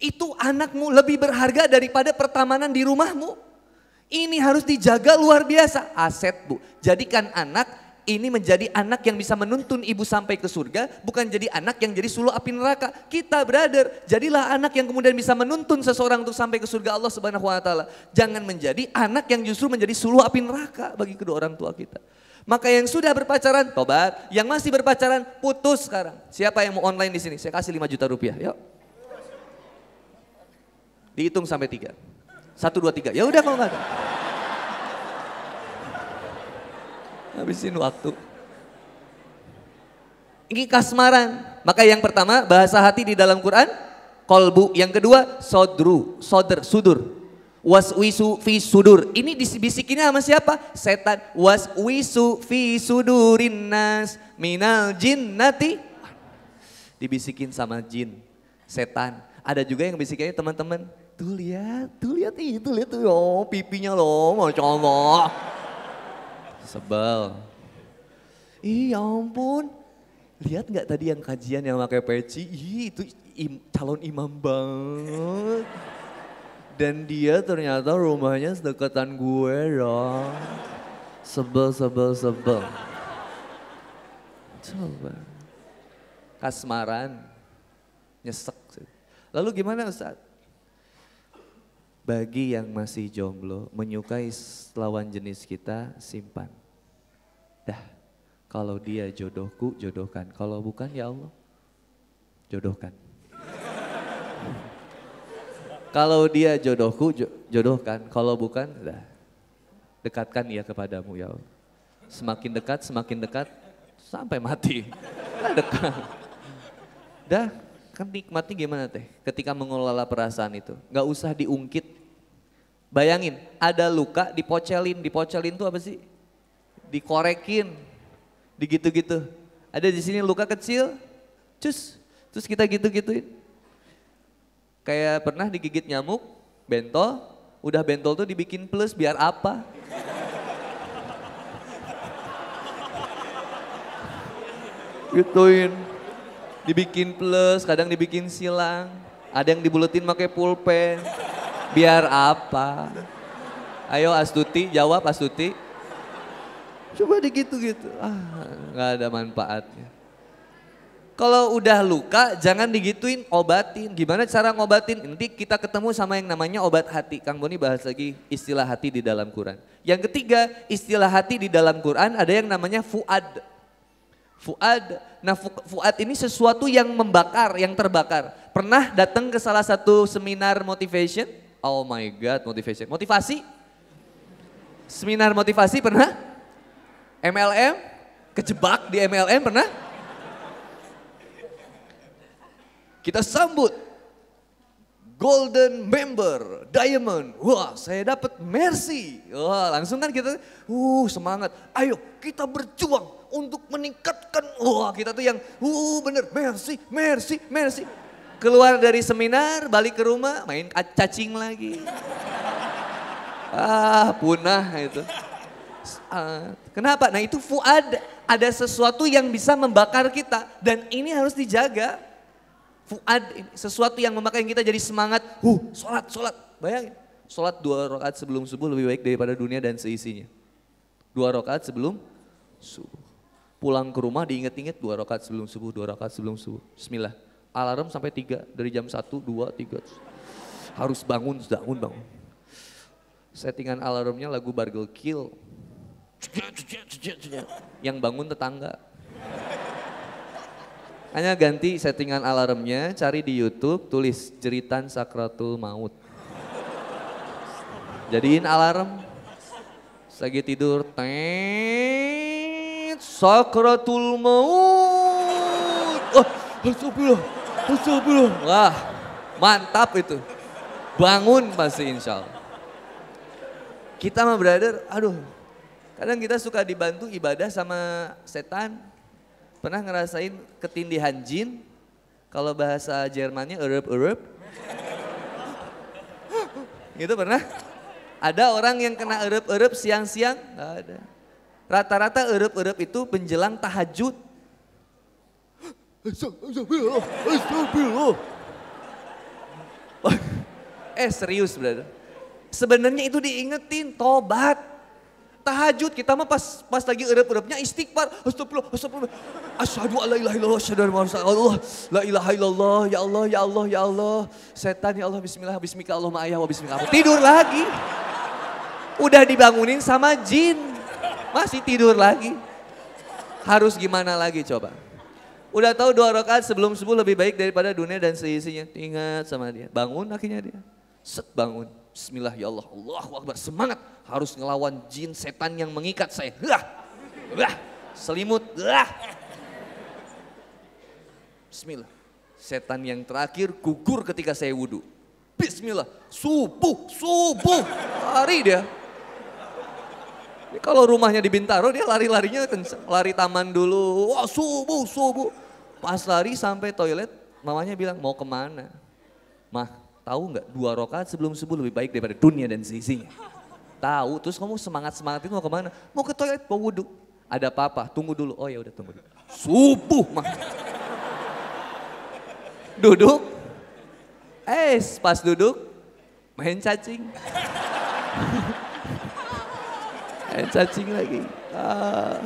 Itu anakmu lebih berharga daripada pertamanan di rumahmu. Ini harus dijaga luar biasa. Aset bu. Jadikan anak ini menjadi anak yang bisa menuntun ibu sampai ke surga. Bukan jadi anak yang jadi suluh api neraka. Kita brother, jadilah anak yang kemudian bisa menuntun seseorang untuk sampai ke surga Allah subhanahu wa ta'ala. Jangan menjadi anak yang justru menjadi suluh api neraka bagi kedua orang tua kita. Maka yang sudah berpacaran, tobat. Yang masih berpacaran, putus sekarang. Siapa yang mau online di sini? Saya kasih 5 juta rupiah, yuk. Dihitung sampai tiga. Satu, dua, tiga. Ya udah kalau nggak. Habisin waktu. Ini kasmaran. Maka yang pertama bahasa hati di dalam Quran kolbu. Yang kedua sodru, soder, sudur. Was wisu fi sudur. Ini dibisikinnya sama siapa? Setan. Was wisu fi sudurin nas minal jinnati. Dibisikin sama jin, setan. Ada juga yang bisikinnya teman-teman. Tuh lihat, tuh lihat itu, lihat tuh. Oh pipinya loh, Masya Allah. Sebel. Ih ya ampun. Lihat nggak tadi yang kajian yang pakai peci? Ih itu im, calon imam banget. Dan dia ternyata rumahnya sedekatan gue dong. Sebel, sebel, sebel. Coba. Kasmaran. Nyesek. Lalu gimana Ustaz? Bagi yang masih jomblo, menyukai lawan jenis kita, simpan. Dah, kalau dia jodohku, jodohkan. Kalau bukan ya Allah, jodohkan. Kalau dia jodohku, jodohkan. Kalau bukan, dah. Dekatkan ia kepadamu ya Allah. Semakin dekat, semakin dekat, sampai mati. Dekat. Dah, kan nikmatnya gimana teh? Ketika mengelola perasaan itu. Gak usah diungkit. Bayangin, ada luka dipocelin. Dipocelin tuh apa sih? Dikorekin. Digitu-gitu. Ada di sini luka kecil, cus. Terus kita gitu-gituin Kayak pernah digigit nyamuk, bentol, udah bentol tuh dibikin plus biar apa? Gituin. Dibikin plus, kadang dibikin silang. Ada yang dibulutin pakai pulpen. Biar apa? Ayo Astuti, jawab Astuti. Coba digitu-gitu. Ah, nggak ada manfaatnya. Kalau udah luka jangan digituin, obatin. Gimana cara ngobatin? Nanti kita ketemu sama yang namanya obat hati. Kang Boni bahas lagi istilah hati di dalam Quran. Yang ketiga istilah hati di dalam Quran ada yang namanya fuad. Fuad. Nah fuad ini sesuatu yang membakar, yang terbakar. Pernah datang ke salah satu seminar motivation? Oh my God, motivation. Motivasi? Seminar motivasi pernah? MLM? Kejebak di MLM pernah? Kita sambut golden member, diamond. Wah, saya dapat mercy. Wah, langsung kan kita, uh semangat. Ayo kita berjuang untuk meningkatkan. Wah, kita tuh yang, uh bener, mercy, mercy, mercy. Keluar dari seminar, balik ke rumah, main cacing lagi. Ah, punah itu. Uh, kenapa? Nah itu fuad, ada sesuatu yang bisa membakar kita dan ini harus dijaga. Fuad, sesuatu yang memakai kita jadi semangat. Huh, sholat, sholat. Bayangin, sholat dua rakaat sebelum subuh lebih baik daripada dunia dan seisinya. Dua rakaat sebelum subuh. Pulang ke rumah diinget-inget dua rakaat sebelum subuh, dua rakaat sebelum subuh. Bismillah. Alarm sampai tiga, dari jam satu, dua, tiga. Harus bangun, bangun, bangun. Settingan alarmnya lagu Bargel Kill. Yang bangun tetangga. Hanya ganti settingan alarmnya, cari di YouTube, tulis jeritan sakratul maut. Jadiin alarm. Lagi tidur, tet, sakratul maut. Oh, astagfirullah, astagfirullah. Wah, mantap itu. Bangun pasti insya Allah. Kita mah brother, aduh, kadang kita suka dibantu ibadah sama setan, Pernah ngerasain ketindihan jin? Kalau bahasa Jermannya erup-erup. Itu pernah? Ada orang yang kena erup-erup siang-siang? Gak ada. Rata-rata erup-erup itu penjelang tahajud. eh serius brother. Sebenarnya itu diingetin, tobat. Tahajud kita mah pas pas lagi erup-erupnya istighfar. Astagfirullah, astagfirullah. Asyhadu alla ilaha illallah, asyhadu anna Allah. La ilaha illallah, ya Allah, ya Allah, ya Allah. Setan ya Allah, bismillah, bismika Allahumma ayah wa bismika. Tidur lagi. Udah dibangunin sama jin. Masih tidur lagi. Harus gimana lagi coba? Udah tahu dua rakaat sebelum subuh lebih baik daripada dunia dan seisinya. Ingat sama dia. Bangun akhirnya dia. Set bangun. Bismillah ya Allah. Allahu Akbar. Semangat. Harus ngelawan jin setan yang mengikat saya. Hah. Hah. Selimut. Hah. Bismillah. Setan yang terakhir gugur ketika saya wudhu. Bismillah. Subuh. Subuh. Lari dia. Kalau rumahnya di Bintaro dia lari-larinya lari taman dulu. Wah subuh, subuh. Pas lari sampai toilet, mamanya bilang mau ke mana? Mah, tahu nggak dua rakaat sebelum subuh lebih baik daripada dunia dan seisinya. Tahu, terus kamu semangat-semangat itu mau ke mana? Mau ke toilet, mau wudhu. Ada apa-apa, tunggu dulu. Oh ya udah tunggu dulu. Subuh mah. Duduk. Eh, pas duduk, main cacing. main cacing lagi. Ah.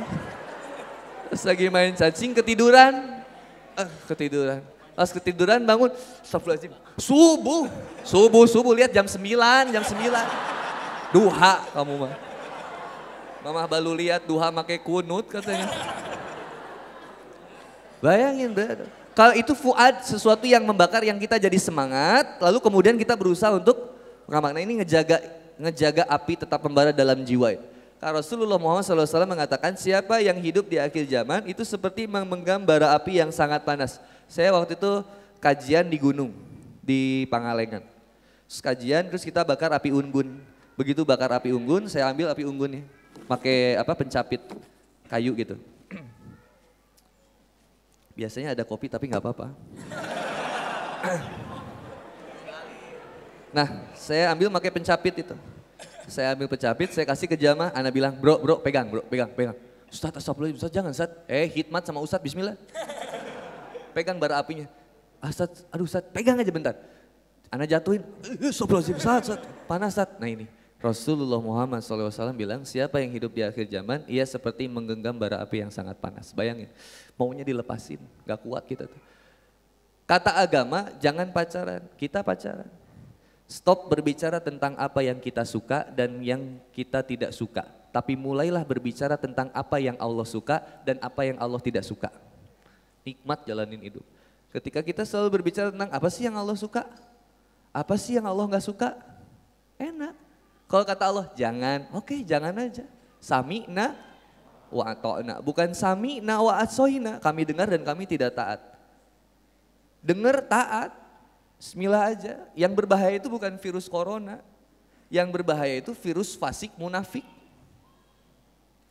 Terus lagi main cacing ketiduran. Ah, ketiduran. Pas ketiduran bangun, astagfirullahaladzim. Subuh, subuh, subuh. Lihat jam 9, jam 9. Duha kamu mah. Mama baru lihat duha pakai kunut katanya. Bayangin brother. Kalau itu fuad sesuatu yang membakar yang kita jadi semangat, lalu kemudian kita berusaha untuk mengamalkan ini ngejaga ngejaga api tetap membara dalam jiwa. Karena Rasulullah Muhammad SAW mengatakan siapa yang hidup di akhir zaman itu seperti memegang bara api yang sangat panas. Saya waktu itu kajian di gunung di Pangalengan. Terus kajian terus kita bakar api unggun. Begitu bakar api unggun, saya ambil api unggunnya. Pakai apa pencapit kayu gitu. Biasanya ada kopi tapi nggak apa-apa. Nah, saya ambil pakai pencapit itu. Saya ambil pencapit, saya kasih ke jamaah, anak bilang, bro, bro, pegang, bro, pegang, pegang. Ustaz, astagfirullah, Ustaz, jangan, Ustaz. Eh, hikmat sama Ustaz, bismillah. Pegang bara apinya. Ah, Ustaz, aduh Ustaz, pegang aja bentar. Anak jatuhin, eh, astagfirullahaladzim, Ustaz, Ustaz, panas, Ustaz. Nah ini, Rasulullah Muhammad SAW bilang, siapa yang hidup di akhir zaman, ia seperti menggenggam bara api yang sangat panas. Bayangin, maunya dilepasin, gak kuat kita tuh. Kata agama, jangan pacaran, kita pacaran. Stop berbicara tentang apa yang kita suka dan yang kita tidak suka. Tapi mulailah berbicara tentang apa yang Allah suka dan apa yang Allah tidak suka. Nikmat jalanin hidup. Ketika kita selalu berbicara tentang apa sih yang Allah suka, apa sih yang Allah nggak suka, enak. Kalau kata Allah, jangan, oke okay, jangan aja. Sami na. Bukan sami na. Kami dengar dan kami tidak taat. Dengar taat, Bismillah aja. Yang berbahaya itu bukan virus corona. Yang berbahaya itu virus fasik munafik.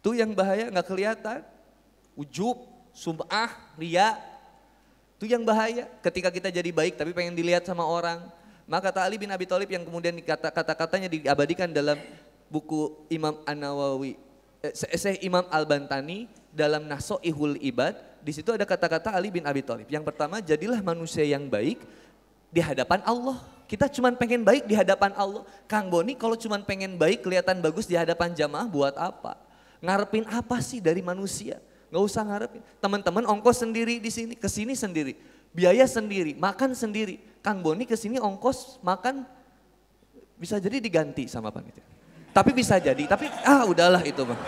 Itu yang bahaya nggak kelihatan. Ujub, sum'ah, ria. Itu yang bahaya. Ketika kita jadi baik tapi pengen dilihat sama orang. Maka kata Ali bin Abi Thalib yang kemudian kata-katanya diabadikan dalam buku Imam An-Nawawi, eh, Imam Al-Bantani dalam Ihul Ibad, di situ ada kata-kata Ali bin Abi Thalib. Yang pertama, jadilah manusia yang baik di hadapan Allah. Kita cuma pengen baik di hadapan Allah. Kang Boni kalau cuma pengen baik kelihatan bagus di hadapan jamaah buat apa? Ngarepin apa sih dari manusia? Gak usah ngarepin. Teman-teman ongkos sendiri di sini, ke sini sendiri. Biaya sendiri, makan sendiri Kang Boni ke sini ongkos makan bisa jadi diganti sama panitia. Tapi bisa jadi, tapi ah udahlah itu mah.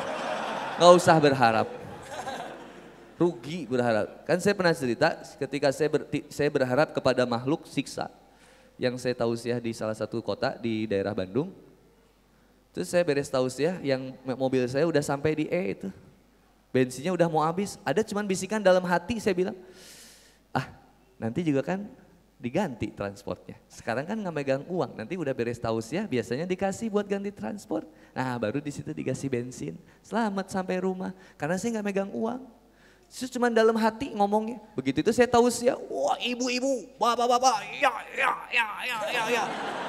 Gak usah berharap. Rugi berharap. Kan saya pernah cerita ketika saya ber, saya berharap kepada makhluk siksa. Yang saya tahu sih di salah satu kota di daerah Bandung. Terus saya beres tahu sih yang mobil saya udah sampai di E itu. Bensinnya udah mau habis. Ada cuman bisikan dalam hati saya bilang, ah nanti juga kan diganti transportnya. Sekarang kan nggak megang uang, nanti udah beres ya biasanya dikasih buat ganti transport. Nah baru di situ dikasih bensin. Selamat sampai rumah, karena saya nggak megang uang. Itu cuma dalam hati ngomongnya. Begitu itu saya tahu sih, wah ibu-ibu, bapak-bapak, ya, ya, ya, ya, ya, ya.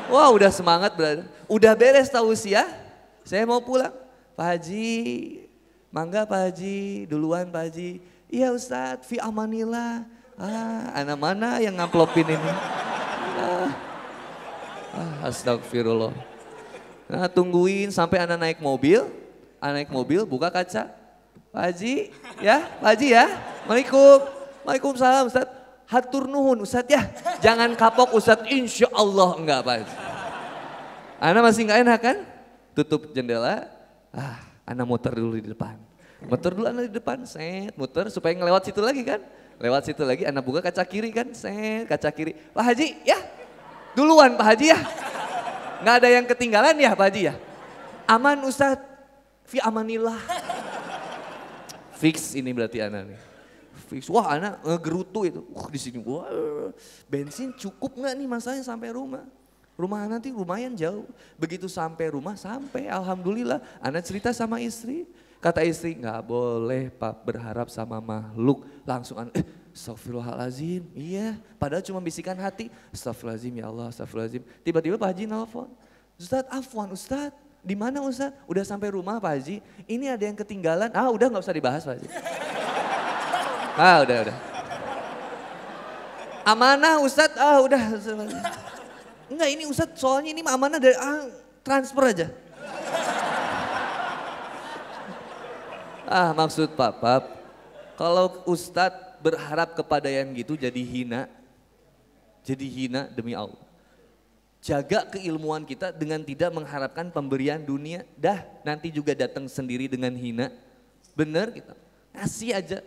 Wah udah semangat berada. Udah beres tahu ya, saya mau pulang. Pak Haji, mangga Pak Haji, duluan Pak Haji. Iya Ustadz, fi amanillah Ah, anak mana yang ngamplopin ini? Ah, ah, astagfirullah. Nah, tungguin sampai anak naik mobil, anak naik mobil buka kaca. Pak Haji, ya, Pak Haji ya. Waalaikum, Waalaikumsalam Ustaz. Hatur nuhun Ustaz ya. Jangan kapok Ustaz, insya Allah enggak Pak Haji. Anak masih enggak enak kan? Tutup jendela, ah Anak muter dulu di depan. Muter dulu anak di depan, set, muter supaya ngelewat situ lagi kan. Lewat situ lagi, anak buka kaca kiri kan, set, kaca kiri. Pak Haji, ya duluan Pak Haji ya. Nggak ada yang ketinggalan ya Pak Haji ya. Aman Ustadz, fi amanillah. Fix ini berarti anak nih. Fix, wah anak ngegerutu itu. Wah di sini, wah bensin cukup nggak nih masanya sampai rumah. Rumah nanti lumayan jauh. Begitu sampai rumah, sampai Alhamdulillah. Anak cerita sama istri. Kata istri, nggak boleh pak berharap sama makhluk. Langsung anak, eh Astagfirullahalazim, iya. Padahal cuma bisikan hati, Astagfirullahalazim ya Allah, Astagfirullahalazim. Tiba-tiba Pak Haji nelfon, Ustadz Afwan, Ustadz di mana Ustadz? Udah sampai rumah Pak Haji, ini ada yang ketinggalan. Ah udah nggak usah dibahas Pak Haji. Ah udah, udah. Amanah Ustadz, ah udah. Enggak ini Ustadz soalnya ini amanah dari ah, transfer aja. ah maksud Papa, kalau Ustadz berharap kepada yang gitu jadi hina, jadi hina demi Allah. Jaga keilmuan kita dengan tidak mengharapkan pemberian dunia. Dah nanti juga datang sendiri dengan hina. Bener kita, kasih aja.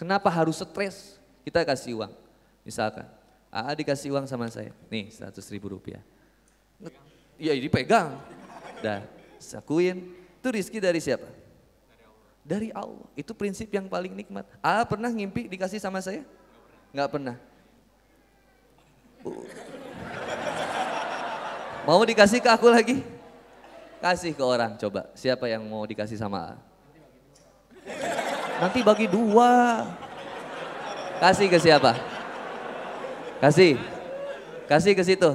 Kenapa harus stres? Kita kasih uang. Misalkan, AA dikasih uang sama saya, nih 100 ribu rupiah. Ya ini pegang. Dah, sakuin. Itu rizki dari siapa? Dari Allah. Itu prinsip yang paling nikmat. AA pernah ngimpi dikasih sama saya? Enggak pernah. Mau dikasih ke aku lagi? Kasih ke orang coba. Siapa yang mau dikasih sama AA? Nanti bagi dua. Kasih ke siapa? Kasih. Kasih ke situ.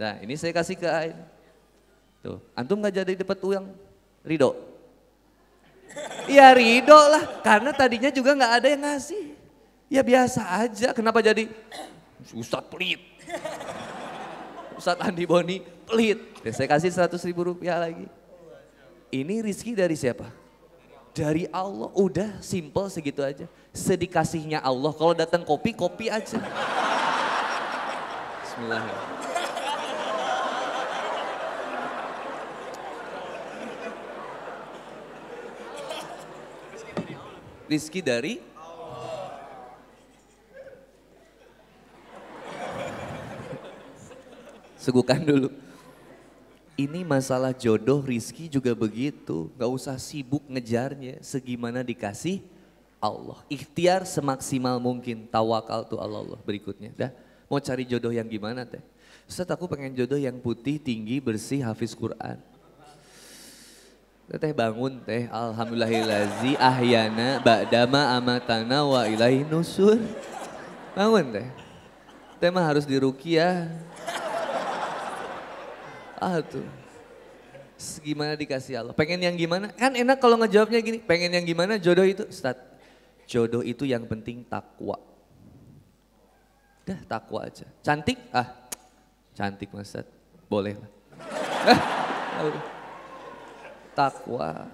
Nah ini saya kasih ke A. Tuh, antum nggak jadi dapat uang? Ridho? Iya ridho lah, karena tadinya juga nggak ada yang ngasih. Ya biasa aja, kenapa jadi Ustadz pelit? Ustadz Andi Boni pelit. Ya, saya kasih 100 ribu rupiah lagi. Ini rizki dari siapa? Dari Allah, udah simple segitu aja. Sedikasihnya Allah, kalau datang kopi, kopi aja. Bismillahirrahmanirrahim. Rizki dari Segukan dulu. Ini masalah jodoh rizki juga begitu. Gak usah sibuk ngejarnya. Segimana dikasih Allah. Ikhtiar semaksimal mungkin. Tawakal tuh Allah, Allah berikutnya. Dah mau cari jodoh yang gimana teh? Ustaz aku pengen jodoh yang putih, tinggi, bersih, hafiz Quran. Teh bangun teh, alhamdulillahilazi ahyana ba'dama amatana wa ilahi nusur. Bangun teh. Teh mah harus dirukiah. Ah tuh. Gimana dikasih Allah? Pengen yang gimana? Kan enak kalau ngejawabnya gini, pengen yang gimana jodoh itu? Ustaz, jodoh itu yang penting takwa. Dah takwa aja. Cantik? Ah, cantik mas Ustaz. Boleh lah. takwa.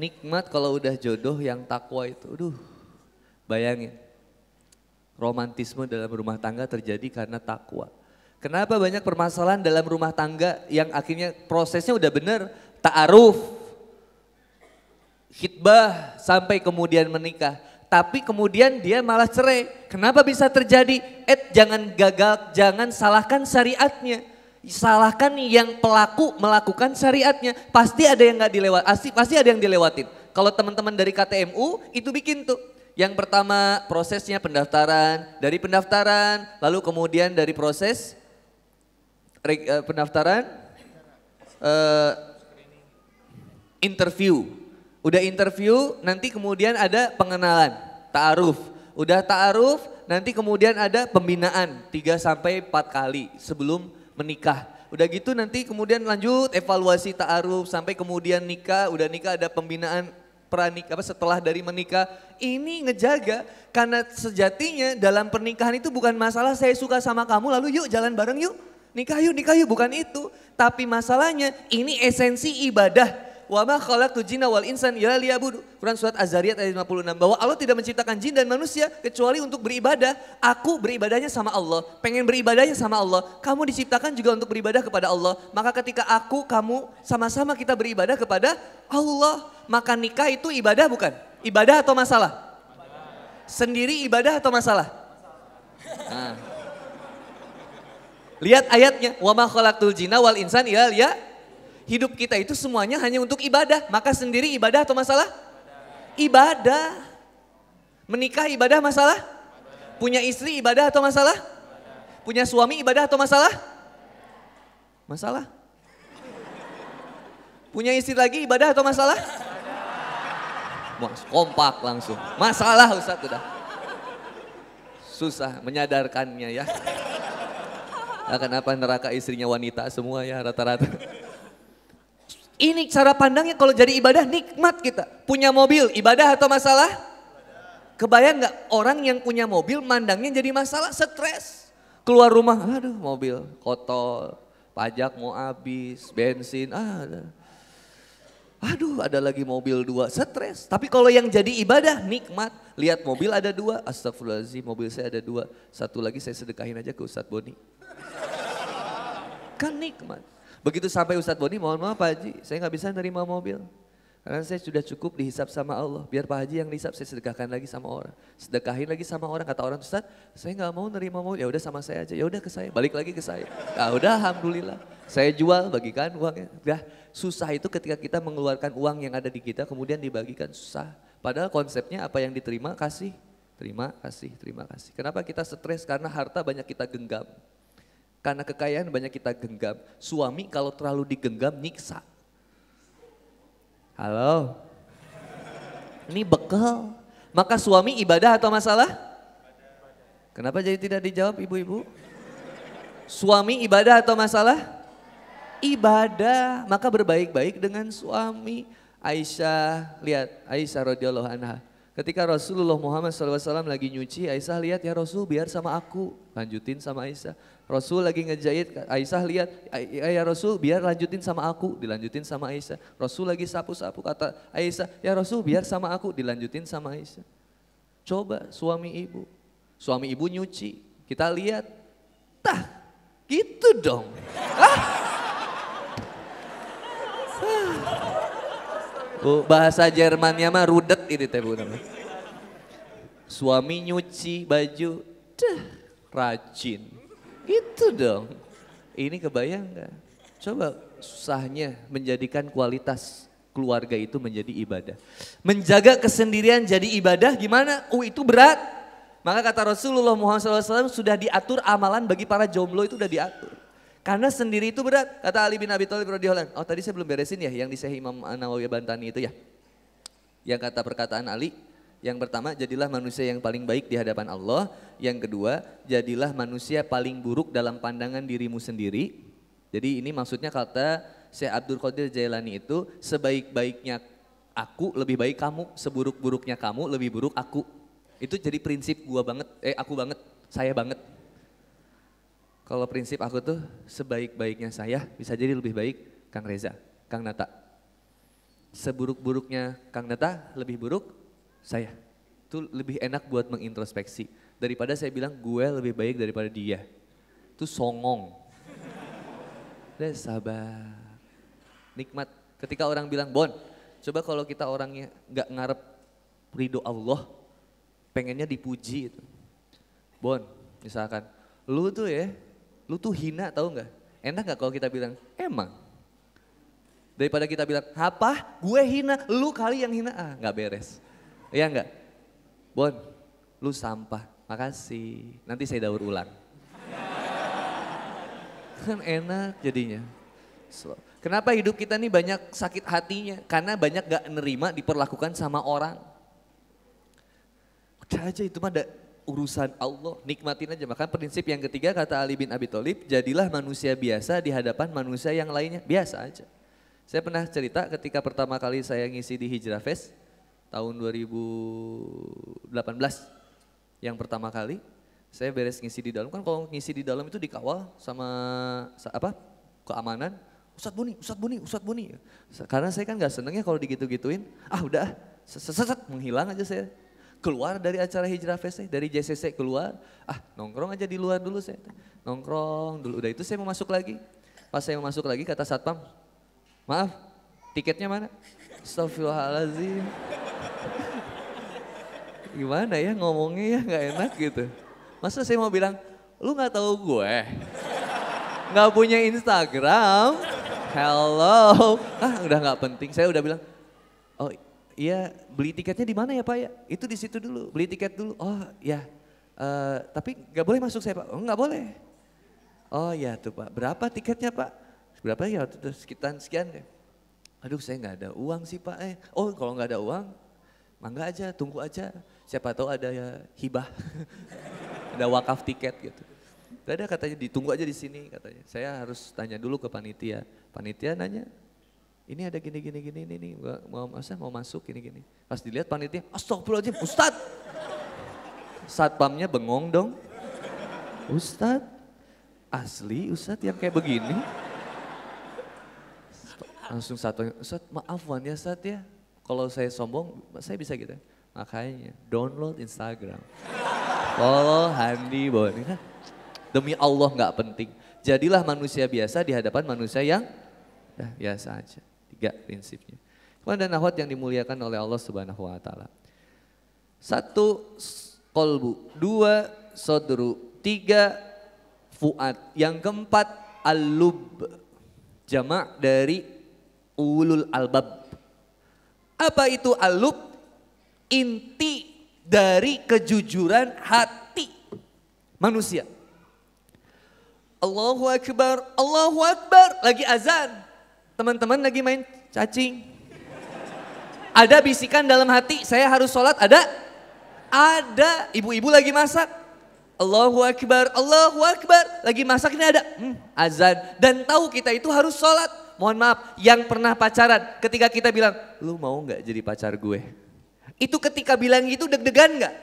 Nikmat kalau udah jodoh yang takwa itu. Aduh, bayangin. Romantisme dalam rumah tangga terjadi karena takwa. Kenapa banyak permasalahan dalam rumah tangga yang akhirnya prosesnya udah bener, ta'aruf, khidbah sampai kemudian menikah. Tapi kemudian dia malah cerai. Kenapa bisa terjadi? Eh jangan gagal, jangan salahkan syariatnya. Salahkan yang pelaku melakukan syariatnya. Pasti ada yang nggak dilewat, pasti, pasti ada yang dilewatin. Kalau teman-teman dari KTMU itu bikin tuh. Yang pertama prosesnya pendaftaran, dari pendaftaran, lalu kemudian dari proses uh, pendaftaran, uh, interview. Udah interview, nanti kemudian ada pengenalan, ta'aruf. Udah ta'aruf, nanti kemudian ada pembinaan 3 sampai 4 kali sebelum menikah. Udah gitu nanti kemudian lanjut evaluasi ta'aruf sampai kemudian nikah, udah nikah ada pembinaan pranik apa setelah dari menikah ini ngejaga karena sejatinya dalam pernikahan itu bukan masalah saya suka sama kamu lalu yuk jalan bareng yuk Nikah yuk, nikah yuk, bukan itu. Tapi masalahnya ini esensi ibadah. Wa ma khalaqtu jinna wal insan illa liya'budu. Quran surat Az-Zariyat ayat 56 bahwa Allah tidak menciptakan jin dan manusia kecuali untuk beribadah. Aku beribadahnya sama Allah, pengen beribadahnya sama Allah. Kamu diciptakan juga untuk beribadah kepada Allah. Maka ketika aku, kamu sama-sama kita beribadah kepada Allah. maka nikah itu ibadah bukan? Ibadah atau masalah? Sendiri ibadah atau masalah? Nah. Lihat ayatnya, wa ma khalaqtul jinna wal insan illa ya. Hidup kita itu semuanya hanya untuk ibadah, maka sendiri ibadah atau masalah? Ibadah. Menikah ibadah masalah? Punya istri ibadah atau masalah? Punya suami ibadah atau masalah? Masalah. Punya istri lagi ibadah atau masalah? Mas, kompak langsung. Masalah Ustaz udah. Susah menyadarkannya ya. Nah, kenapa neraka istrinya wanita semua ya rata-rata. Ini cara pandangnya kalau jadi ibadah nikmat kita. Punya mobil ibadah atau masalah? Kebayang nggak orang yang punya mobil mandangnya jadi masalah stres. Keluar rumah, aduh mobil kotor, pajak mau habis, bensin, ah. Aduh ada lagi mobil dua, stres. Tapi kalau yang jadi ibadah nikmat. Lihat mobil ada dua, astagfirullahaladzim mobil saya ada dua. Satu lagi saya sedekahin aja ke Ustadz Boni. Kan nikmat. Begitu sampai Ustadz Boni, mohon maaf Pak Haji, saya nggak bisa nerima mobil. Karena saya sudah cukup dihisap sama Allah. Biar Pak Haji yang dihisap, saya sedekahkan lagi sama orang. Sedekahin lagi sama orang. Kata orang Ustadz, saya nggak mau nerima mobil. Ya udah sama saya aja. Ya udah ke saya. Balik lagi ke saya. Nah udah Alhamdulillah. Saya jual, bagikan uangnya. Udah susah itu ketika kita mengeluarkan uang yang ada di kita kemudian dibagikan susah. Padahal konsepnya apa yang diterima kasih. Terima kasih, terima kasih. Kenapa kita stres? Karena harta banyak kita genggam. Karena kekayaan banyak kita genggam. Suami kalau terlalu digenggam nyiksa. Halo? Ini bekal. Maka suami ibadah atau masalah? Kenapa jadi tidak dijawab ibu-ibu? Suami ibadah atau masalah? Ibadah. Maka berbaik-baik dengan suami. Aisyah, lihat Aisyah radhiyallahu anha. Ketika Rasulullah Muhammad SAW lagi nyuci, Aisyah lihat ya Rasul biar sama aku. Lanjutin sama Aisyah. Rasul lagi ngejahit, Aisyah lihat, ya Rasul biar lanjutin sama aku, dilanjutin sama Aisyah. Rasul lagi sapu-sapu, kata Aisyah, ya Rasul biar sama aku, dilanjutin sama Aisyah. Coba suami ibu, suami ibu nyuci, kita lihat, tah gitu dong. Ah. Bu, bahasa Jermannya mah rudet ini teh bu. Suami nyuci baju, dah rajin itu dong. Ini kebayang nggak? Coba susahnya menjadikan kualitas keluarga itu menjadi ibadah. Menjaga kesendirian jadi ibadah gimana? Oh itu berat. Maka kata Rasulullah Muhammad SAW sudah diatur amalan bagi para jomblo itu sudah diatur. Karena sendiri itu berat. Kata Ali bin Abi Thalib radhiyallahu Oh tadi saya belum beresin ya yang di Imam Nawawi Bantani itu ya. Yang kata perkataan Ali, yang pertama, jadilah manusia yang paling baik di hadapan Allah. Yang kedua, jadilah manusia paling buruk dalam pandangan dirimu sendiri. Jadi ini maksudnya kata Syekh Abdul Qadir Jailani itu sebaik-baiknya aku lebih baik kamu, seburuk-buruknya kamu lebih buruk aku. Itu jadi prinsip gua banget, eh aku banget, saya banget. Kalau prinsip aku tuh sebaik-baiknya saya bisa jadi lebih baik Kang Reza, Kang Nata. Seburuk-buruknya Kang Nata lebih buruk saya. Itu lebih enak buat mengintrospeksi. Daripada saya bilang gue lebih baik daripada dia. Itu songong. Udah sabar. Nikmat. Ketika orang bilang, Bon, coba kalau kita orangnya gak ngarep ridho Allah, pengennya dipuji itu. Bon, misalkan, lu tuh ya, lu tuh hina tau gak? Enak gak kalau kita bilang, emang? Daripada kita bilang, apa? Gue hina, lu kali yang hina. Ah, gak beres. Iya enggak? Bon, lu sampah. Makasih. Nanti saya daur ulang. kan enak jadinya. Kenapa hidup kita nih banyak sakit hatinya? Karena banyak gak nerima diperlakukan sama orang. Udah aja itu mah ada urusan Allah, nikmatin aja. Maka prinsip yang ketiga kata Ali bin Abi Thalib, jadilah manusia biasa di hadapan manusia yang lainnya, biasa aja. Saya pernah cerita ketika pertama kali saya ngisi di Hijrah Fest, tahun 2018 yang pertama kali saya beres ngisi di dalam kan kalau ngisi di dalam itu dikawal sama apa keamanan Ustadz Buni, Ustadz Buni, Ustadz Buni. Karena saya kan gak seneng ya kalau digitu-gituin. Ah udah, seset menghilang aja saya. Keluar dari acara Hijrah Fest, dari JCC keluar. Ah nongkrong aja di luar dulu saya. Nongkrong dulu, udah itu saya mau masuk lagi. Pas saya mau masuk lagi kata Satpam, maaf tiketnya mana? Astagfirullahaladzim. Gimana ya ngomongnya ya nggak enak gitu. Masa saya mau bilang, lu nggak tahu gue? Nggak punya Instagram? Hello. Ah udah nggak penting. Saya udah bilang, oh iya beli tiketnya di mana ya Pak ya? Itu di situ dulu, beli tiket dulu. Oh ya, uh, tapi nggak boleh masuk saya Pak. Oh nggak boleh. Oh ya tuh Pak, berapa tiketnya Pak? Berapa ya? Sekian sekian deh. Aduh saya nggak ada uang sih Pak. Eh, oh kalau nggak ada uang, mangga aja, tunggu aja. Siapa tahu ada ya hibah, ada wakaf tiket gitu. Gak ada katanya ditunggu aja di sini katanya. Saya harus tanya dulu ke panitia. Panitia nanya, ini ada gini gini gini ini nih mau masa mau masuk gini gini. Pas dilihat panitia, astagfirullahaladzim Ustad. Satpamnya bengong dong. Ustad, asli Ustad yang kayak begini. Langsung satu, Ustad maaf Wan ya Ustad ya. Kalau saya sombong, saya bisa gitu. Makanya download Instagram. Follow Handi Boni. Kan demi Allah nggak penting. Jadilah manusia biasa di hadapan manusia yang ya, biasa aja. Tiga prinsipnya. Kemudian dan akhwat yang dimuliakan oleh Allah Subhanahu wa taala. Satu kolbu, dua sodru, tiga fuad, yang keempat alub, jamak dari ulul albab. Apa itu alub? Inti dari kejujuran hati manusia. Allahu Akbar, Allahu Akbar, lagi azan. Teman-teman lagi main cacing. Ada bisikan dalam hati, saya harus sholat, ada? Ada. Ibu-ibu lagi masak. Allahu Akbar, Allahu Akbar. Lagi masak ini ada, hmm, azan. Dan tahu kita itu harus sholat mohon maaf, yang pernah pacaran ketika kita bilang, lu mau nggak jadi pacar gue? Itu ketika bilang gitu deg-degan nggak?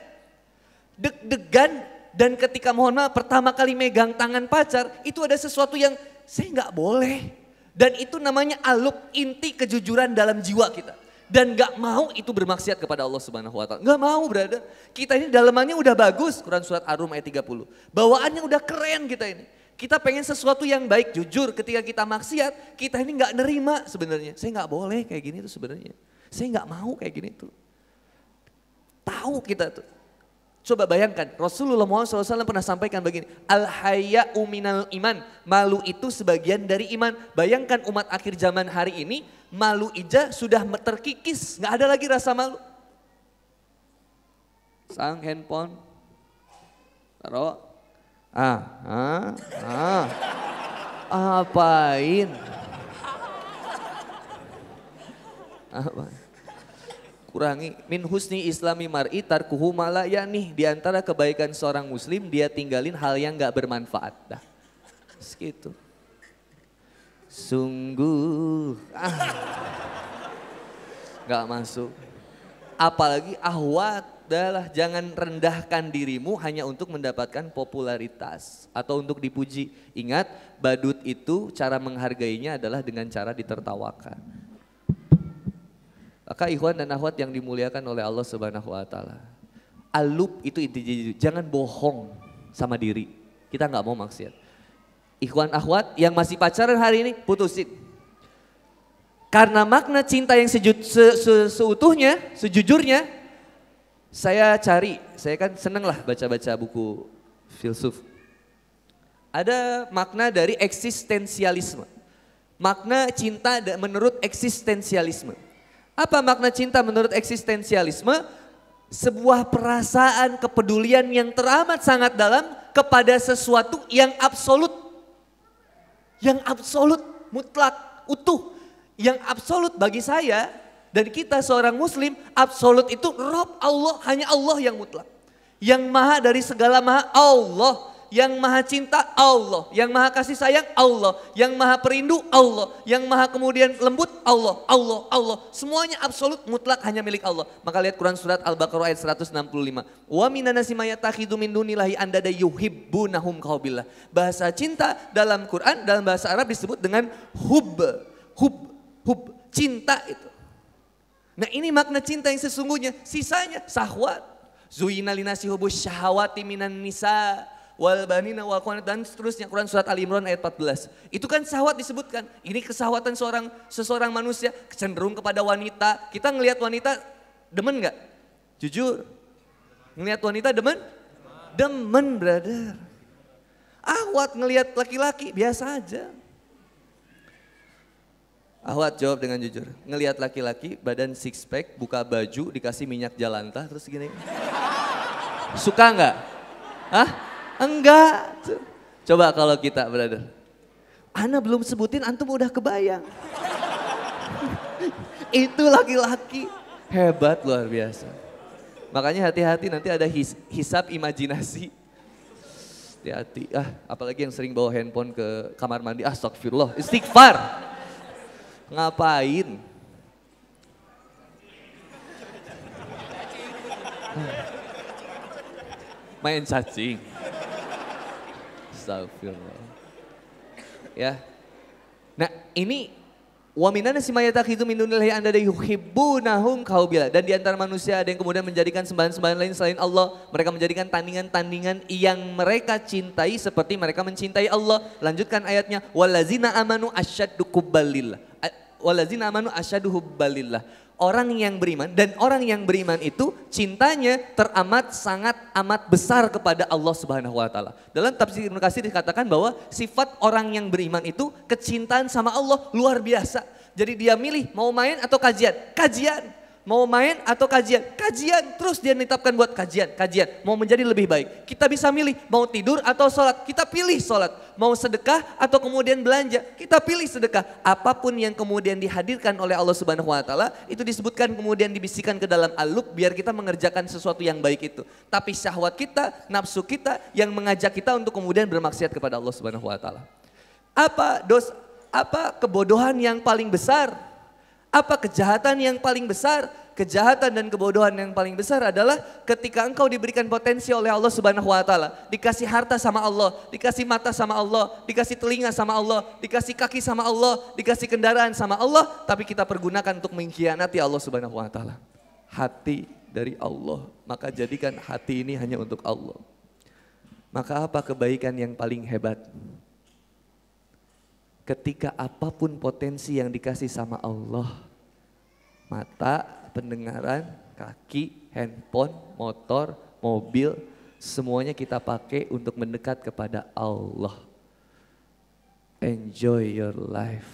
Deg-degan dan ketika mohon maaf pertama kali megang tangan pacar, itu ada sesuatu yang saya nggak boleh. Dan itu namanya alup inti kejujuran dalam jiwa kita. Dan gak mau itu bermaksiat kepada Allah subhanahu wa ta'ala. Gak mau brother. Kita ini dalamannya udah bagus. Quran surat Ar-Rum ayat 30. Bawaannya udah keren kita ini. Kita pengen sesuatu yang baik, jujur ketika kita maksiat, kita ini nggak nerima sebenarnya. Saya nggak boleh kayak gini tuh sebenarnya. Saya nggak mau kayak gini tuh. Tahu kita tuh. Coba bayangkan, Rasulullah SAW pernah sampaikan begini, al haya uminal iman, malu itu sebagian dari iman. Bayangkan umat akhir zaman hari ini, malu ija sudah terkikis, nggak ada lagi rasa malu. Sang handphone, taruh Ah, ah, ah. Apain? Apa? Kurangi min husni islami mar'i tarkuhu mala nih di antara kebaikan seorang muslim dia tinggalin hal yang nggak bermanfaat dah. Segitu. Sungguh ah. Gak masuk. Apalagi ahwat adalah jangan rendahkan dirimu hanya untuk mendapatkan popularitas atau untuk dipuji. Ingat, badut itu cara menghargainya adalah dengan cara ditertawakan. Maka ikhwan dan akhwat yang dimuliakan oleh Allah Subhanahu wa taala. Alub itu intinya jangan bohong sama diri. Kita nggak mau maksiat. Ikhwan akhwat yang masih pacaran hari ini putusin. Karena makna cinta yang sejut, se, se, seutuhnya, sejujurnya saya cari, saya kan seneng lah baca-baca buku filsuf. Ada makna dari eksistensialisme. Makna cinta menurut eksistensialisme. Apa makna cinta menurut eksistensialisme? Sebuah perasaan kepedulian yang teramat sangat dalam kepada sesuatu yang absolut. Yang absolut, mutlak, utuh. Yang absolut bagi saya dan kita seorang muslim, absolut itu Rob Allah, hanya Allah yang mutlak. Yang maha dari segala maha Allah. Yang maha cinta Allah. Yang maha kasih sayang Allah. Yang maha perindu Allah. Yang maha kemudian lembut Allah. Allah, Allah. Semuanya absolut mutlak hanya milik Allah. Maka lihat Quran surat Al-Baqarah ayat 165. Wa minanasi mayatakhidhu min dunillahi andada yuhibbunahum kaubillah. Bahasa cinta dalam Quran, dalam bahasa Arab disebut dengan hub. Hub, hub. Cinta itu. Nah ini makna cinta yang sesungguhnya. Sisanya sahwat. Zuyina linasi hubus syahawati minan nisa wal banina wal dan seterusnya Quran surat Ali Imran ayat 14. Itu kan syahwat disebutkan. Ini kesahwatan seorang seseorang manusia cenderung kepada wanita. Kita ngelihat wanita demen nggak? Jujur. Ngelihat wanita demen? Demen, brother. Ahwat ngelihat laki-laki biasa aja. Ahwat jawab dengan jujur. Ngelihat laki-laki badan six pack, buka baju, dikasih minyak jalantah terus gini. Suka nggak? Hah? Enggak. Coba kalau kita brother. Ana belum sebutin antum udah kebayang. Itu laki-laki. Hebat luar biasa. Makanya hati-hati nanti ada his, hisap imajinasi. Hati-hati. Ah, apalagi yang sering bawa handphone ke kamar mandi. Astagfirullah. Istighfar. Ngapain? Main cacing. Astagfirullah. Ya. Nah ini Waminana si itu min dunillahi anda yuhibbunahum kaubila. Dan di antara manusia ada yang kemudian menjadikan sembahan-sembahan lain selain Allah. Mereka menjadikan tandingan-tandingan yang mereka cintai seperti mereka mencintai Allah. Lanjutkan ayatnya. Walazina amanu asyaddu kubbalillah. Walazina amanu asyaddu hubbalillah orang yang beriman dan orang yang beriman itu cintanya teramat sangat amat besar kepada Allah Subhanahu wa taala. Dalam tafsir Ibnu Katsir dikatakan bahwa sifat orang yang beriman itu kecintaan sama Allah luar biasa. Jadi dia milih mau main atau kajian? Kajian. Mau main atau kajian? Kajian. Terus dia menetapkan buat kajian, kajian. Mau menjadi lebih baik. Kita bisa milih mau tidur atau sholat. Kita pilih sholat. Mau sedekah atau kemudian belanja. Kita pilih sedekah. Apa pun yang kemudian dihadirkan oleh Allah Subhanahu Wa Taala itu disebutkan kemudian dibisikkan ke dalam aluk biar kita mengerjakan sesuatu yang baik itu. Tapi syahwat kita, nafsu kita yang mengajak kita untuk kemudian bermaksiat kepada Allah Subhanahu Wa Taala. Apa dos apa kebodohan yang paling besar? Apa kejahatan yang paling besar? Kejahatan dan kebodohan yang paling besar adalah ketika engkau diberikan potensi oleh Allah Subhanahu wa taala, dikasih harta sama Allah, dikasih mata sama Allah, dikasih telinga sama Allah, dikasih kaki sama Allah, dikasih kendaraan sama Allah, tapi kita pergunakan untuk mengkhianati Allah Subhanahu wa taala. Hati dari Allah, maka jadikan hati ini hanya untuk Allah. Maka apa kebaikan yang paling hebat? Ketika apa pun potensi yang dikasih sama Allah, mata, pendengaran, kaki, handphone, motor, mobil, semuanya kita pakai untuk mendekat kepada Allah. Enjoy your life.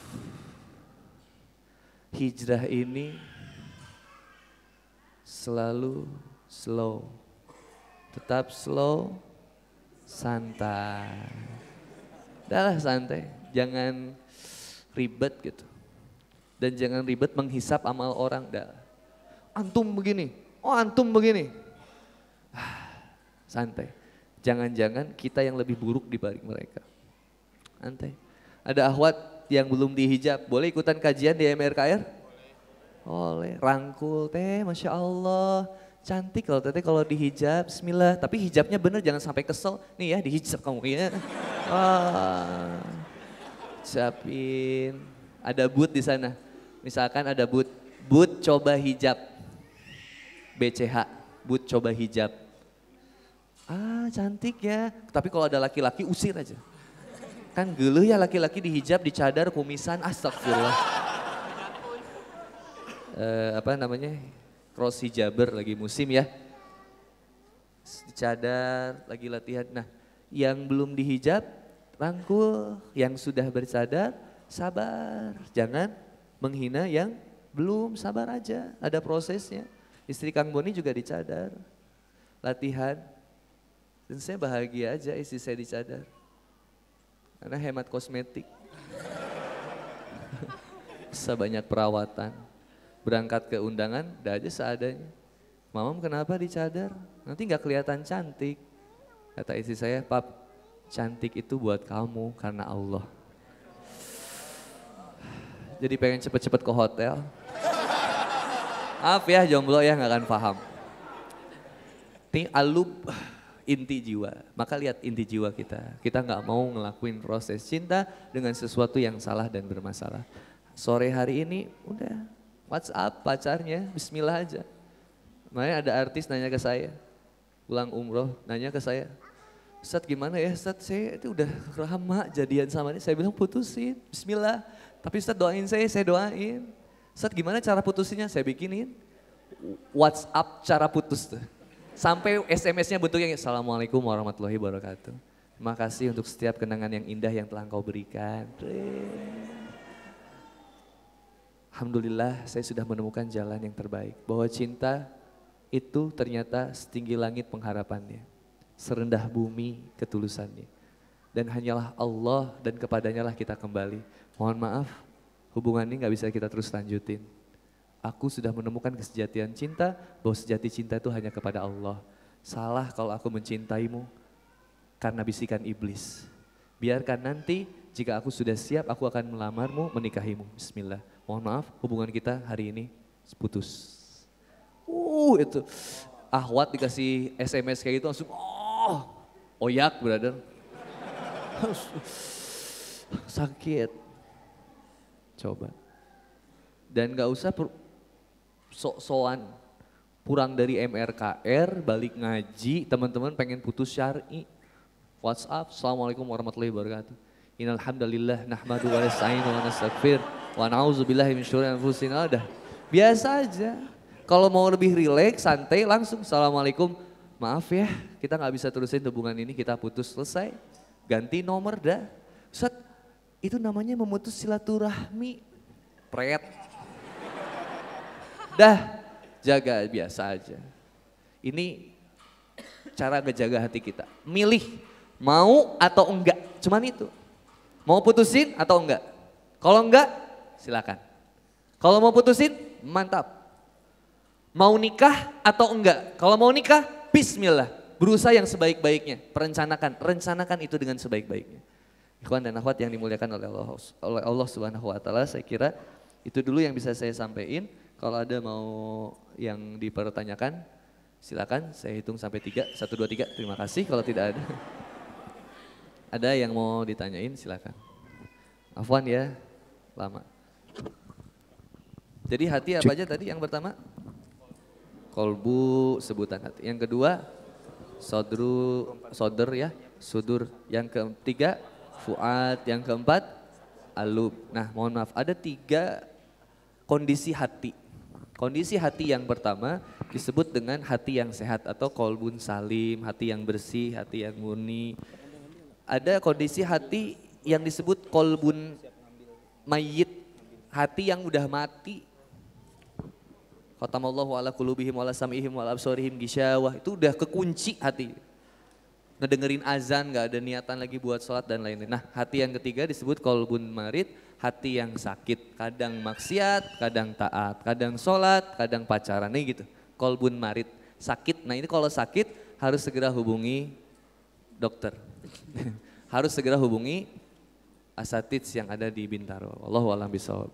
Hijrah ini selalu slow. Tetap slow, santai. Dah santai jangan ribet gitu. Dan jangan ribet menghisap amal orang. Dah. Antum begini, oh antum begini. Ah, santai. Jangan-jangan kita yang lebih buruk dibanding mereka. Santai. Ada ahwat yang belum dihijab, boleh ikutan kajian di MRKR? Boleh. Rangkul teh, Masya Allah. Cantik kalau tete kalau dihijab, bismillah. Tapi hijabnya bener jangan sampai kesel. Nih ya dihijab kamu ya. Ah siapin ada boot di sana. Misalkan ada boot, boot coba hijab. BCH, boot coba hijab. Ah cantik ya, tapi kalau ada laki-laki usir aja. Kan geluh ya laki-laki dihijab, dicadar, kumisan, astagfirullah. uh, apa namanya, cross hijaber lagi musim ya. Dicadar, lagi latihan. Nah yang belum dihijab rangkul yang sudah bersadar, sabar. Jangan menghina yang belum, sabar aja. Ada prosesnya. Istri Kang Boni juga dicadar. Latihan. Dan saya bahagia aja istri saya dicadar. Karena hemat kosmetik. Bisa banyak perawatan. Berangkat ke undangan, dah aja seadanya. Mamam kenapa dicadar? Nanti nggak kelihatan cantik. Kata istri saya, pap cantik itu buat kamu karena Allah. Jadi pengen cepet-cepet ke hotel. Maaf ya jomblo ya nggak akan paham. Ini alub inti jiwa. Maka lihat inti jiwa kita. Kita nggak mau ngelakuin proses cinta dengan sesuatu yang salah dan bermasalah. Sore hari ini udah WhatsApp pacarnya, Bismillah aja. Makanya ada artis nanya ke saya, pulang umroh, nanya ke saya, Ustadz gimana ya Ustadz saya itu udah lama jadian sama dia. Saya bilang putusin, bismillah. Tapi Ustadz doain saya, saya doain. Ustadz gimana cara putusinnya? Saya bikinin WhatsApp cara putus tuh. Sampai SMS-nya bentuknya Assalamualaikum warahmatullahi wabarakatuh. Terima kasih untuk setiap kenangan yang indah yang telah engkau berikan. Alhamdulillah saya sudah menemukan jalan yang terbaik. Bahwa cinta itu ternyata setinggi langit pengharapannya serendah bumi ketulusannya. Dan hanyalah Allah dan kepadanya lah kita kembali. Mohon maaf, hubungan ini gak bisa kita terus lanjutin. Aku sudah menemukan kesejatian cinta, bahwa sejati cinta itu hanya kepada Allah. Salah kalau aku mencintaimu karena bisikan iblis. Biarkan nanti jika aku sudah siap, aku akan melamarmu, menikahimu. Bismillah. Mohon maaf, hubungan kita hari ini putus. Uh, itu ahwat dikasih SMS kayak gitu langsung, oh, oyak brother. Sakit. Coba. Dan gak usah sok-sokan pulang dari MRKR, balik ngaji, teman-teman pengen putus syari. WhatsApp, Assalamualaikum warahmatullahi wabarakatuh. Innalhamdulillah nahmadu wa nasta'inu wa nastaghfir wa na'udzubillahi min syururi anfusina. Udah. Biasa aja. Kalau mau lebih rileks, santai langsung Assalamualaikum maaf ya kita nggak bisa terusin hubungan ini kita putus. Selesai. Ganti nomor dah. Ustaz itu namanya memutus silaturahmi. Pret. Dah. Jaga biasa aja. Ini cara ngejaga hati kita. Milih mau atau enggak. Cuman itu. Mau putusin atau enggak. Kalau enggak silakan. Kalau mau putusin mantap. Mau nikah atau enggak? Kalau mau nikah Bismillah, berusaha yang sebaik-baiknya, perencanakan, rencanakan itu dengan sebaik-baiknya. Ikhwan dan akhwat yang dimuliakan oleh Allah, oleh Allah Subhanahu wa taala, saya kira itu dulu yang bisa saya sampaikan. Kalau ada mau yang dipertanyakan, silakan saya hitung sampai tiga, satu dua tiga. Terima kasih. Kalau tidak ada, ada yang mau ditanyain, silakan. Afwan ya, lama. Jadi hati apa aja tadi yang pertama? Kolbu sebutan hati. Yang kedua sodru soder ya sudur. Yang ketiga fuad. Yang keempat alub. Nah mohon maaf ada tiga kondisi hati. Kondisi hati yang pertama disebut dengan hati yang sehat atau kolbun salim, hati yang bersih, hati yang murni. Ada kondisi hati yang disebut kolbun mayit, hati yang udah mati, Khatamallahu ala kulubihim wa ala sam'ihim wa ala absorihim gisyawah. Itu udah kekunci hati. Ngedengerin azan gak ada niatan lagi buat sholat dan lain-lain. Nah hati yang ketiga disebut kolbun marid, hati yang sakit. Kadang maksiat, kadang taat, kadang sholat, kadang pacaran. Nih gitu, kolbun marid, sakit. Nah ini kalau sakit harus segera hubungi dokter. harus segera hubungi asatidz yang ada di Bintaro. Allahu a'lam bishawab.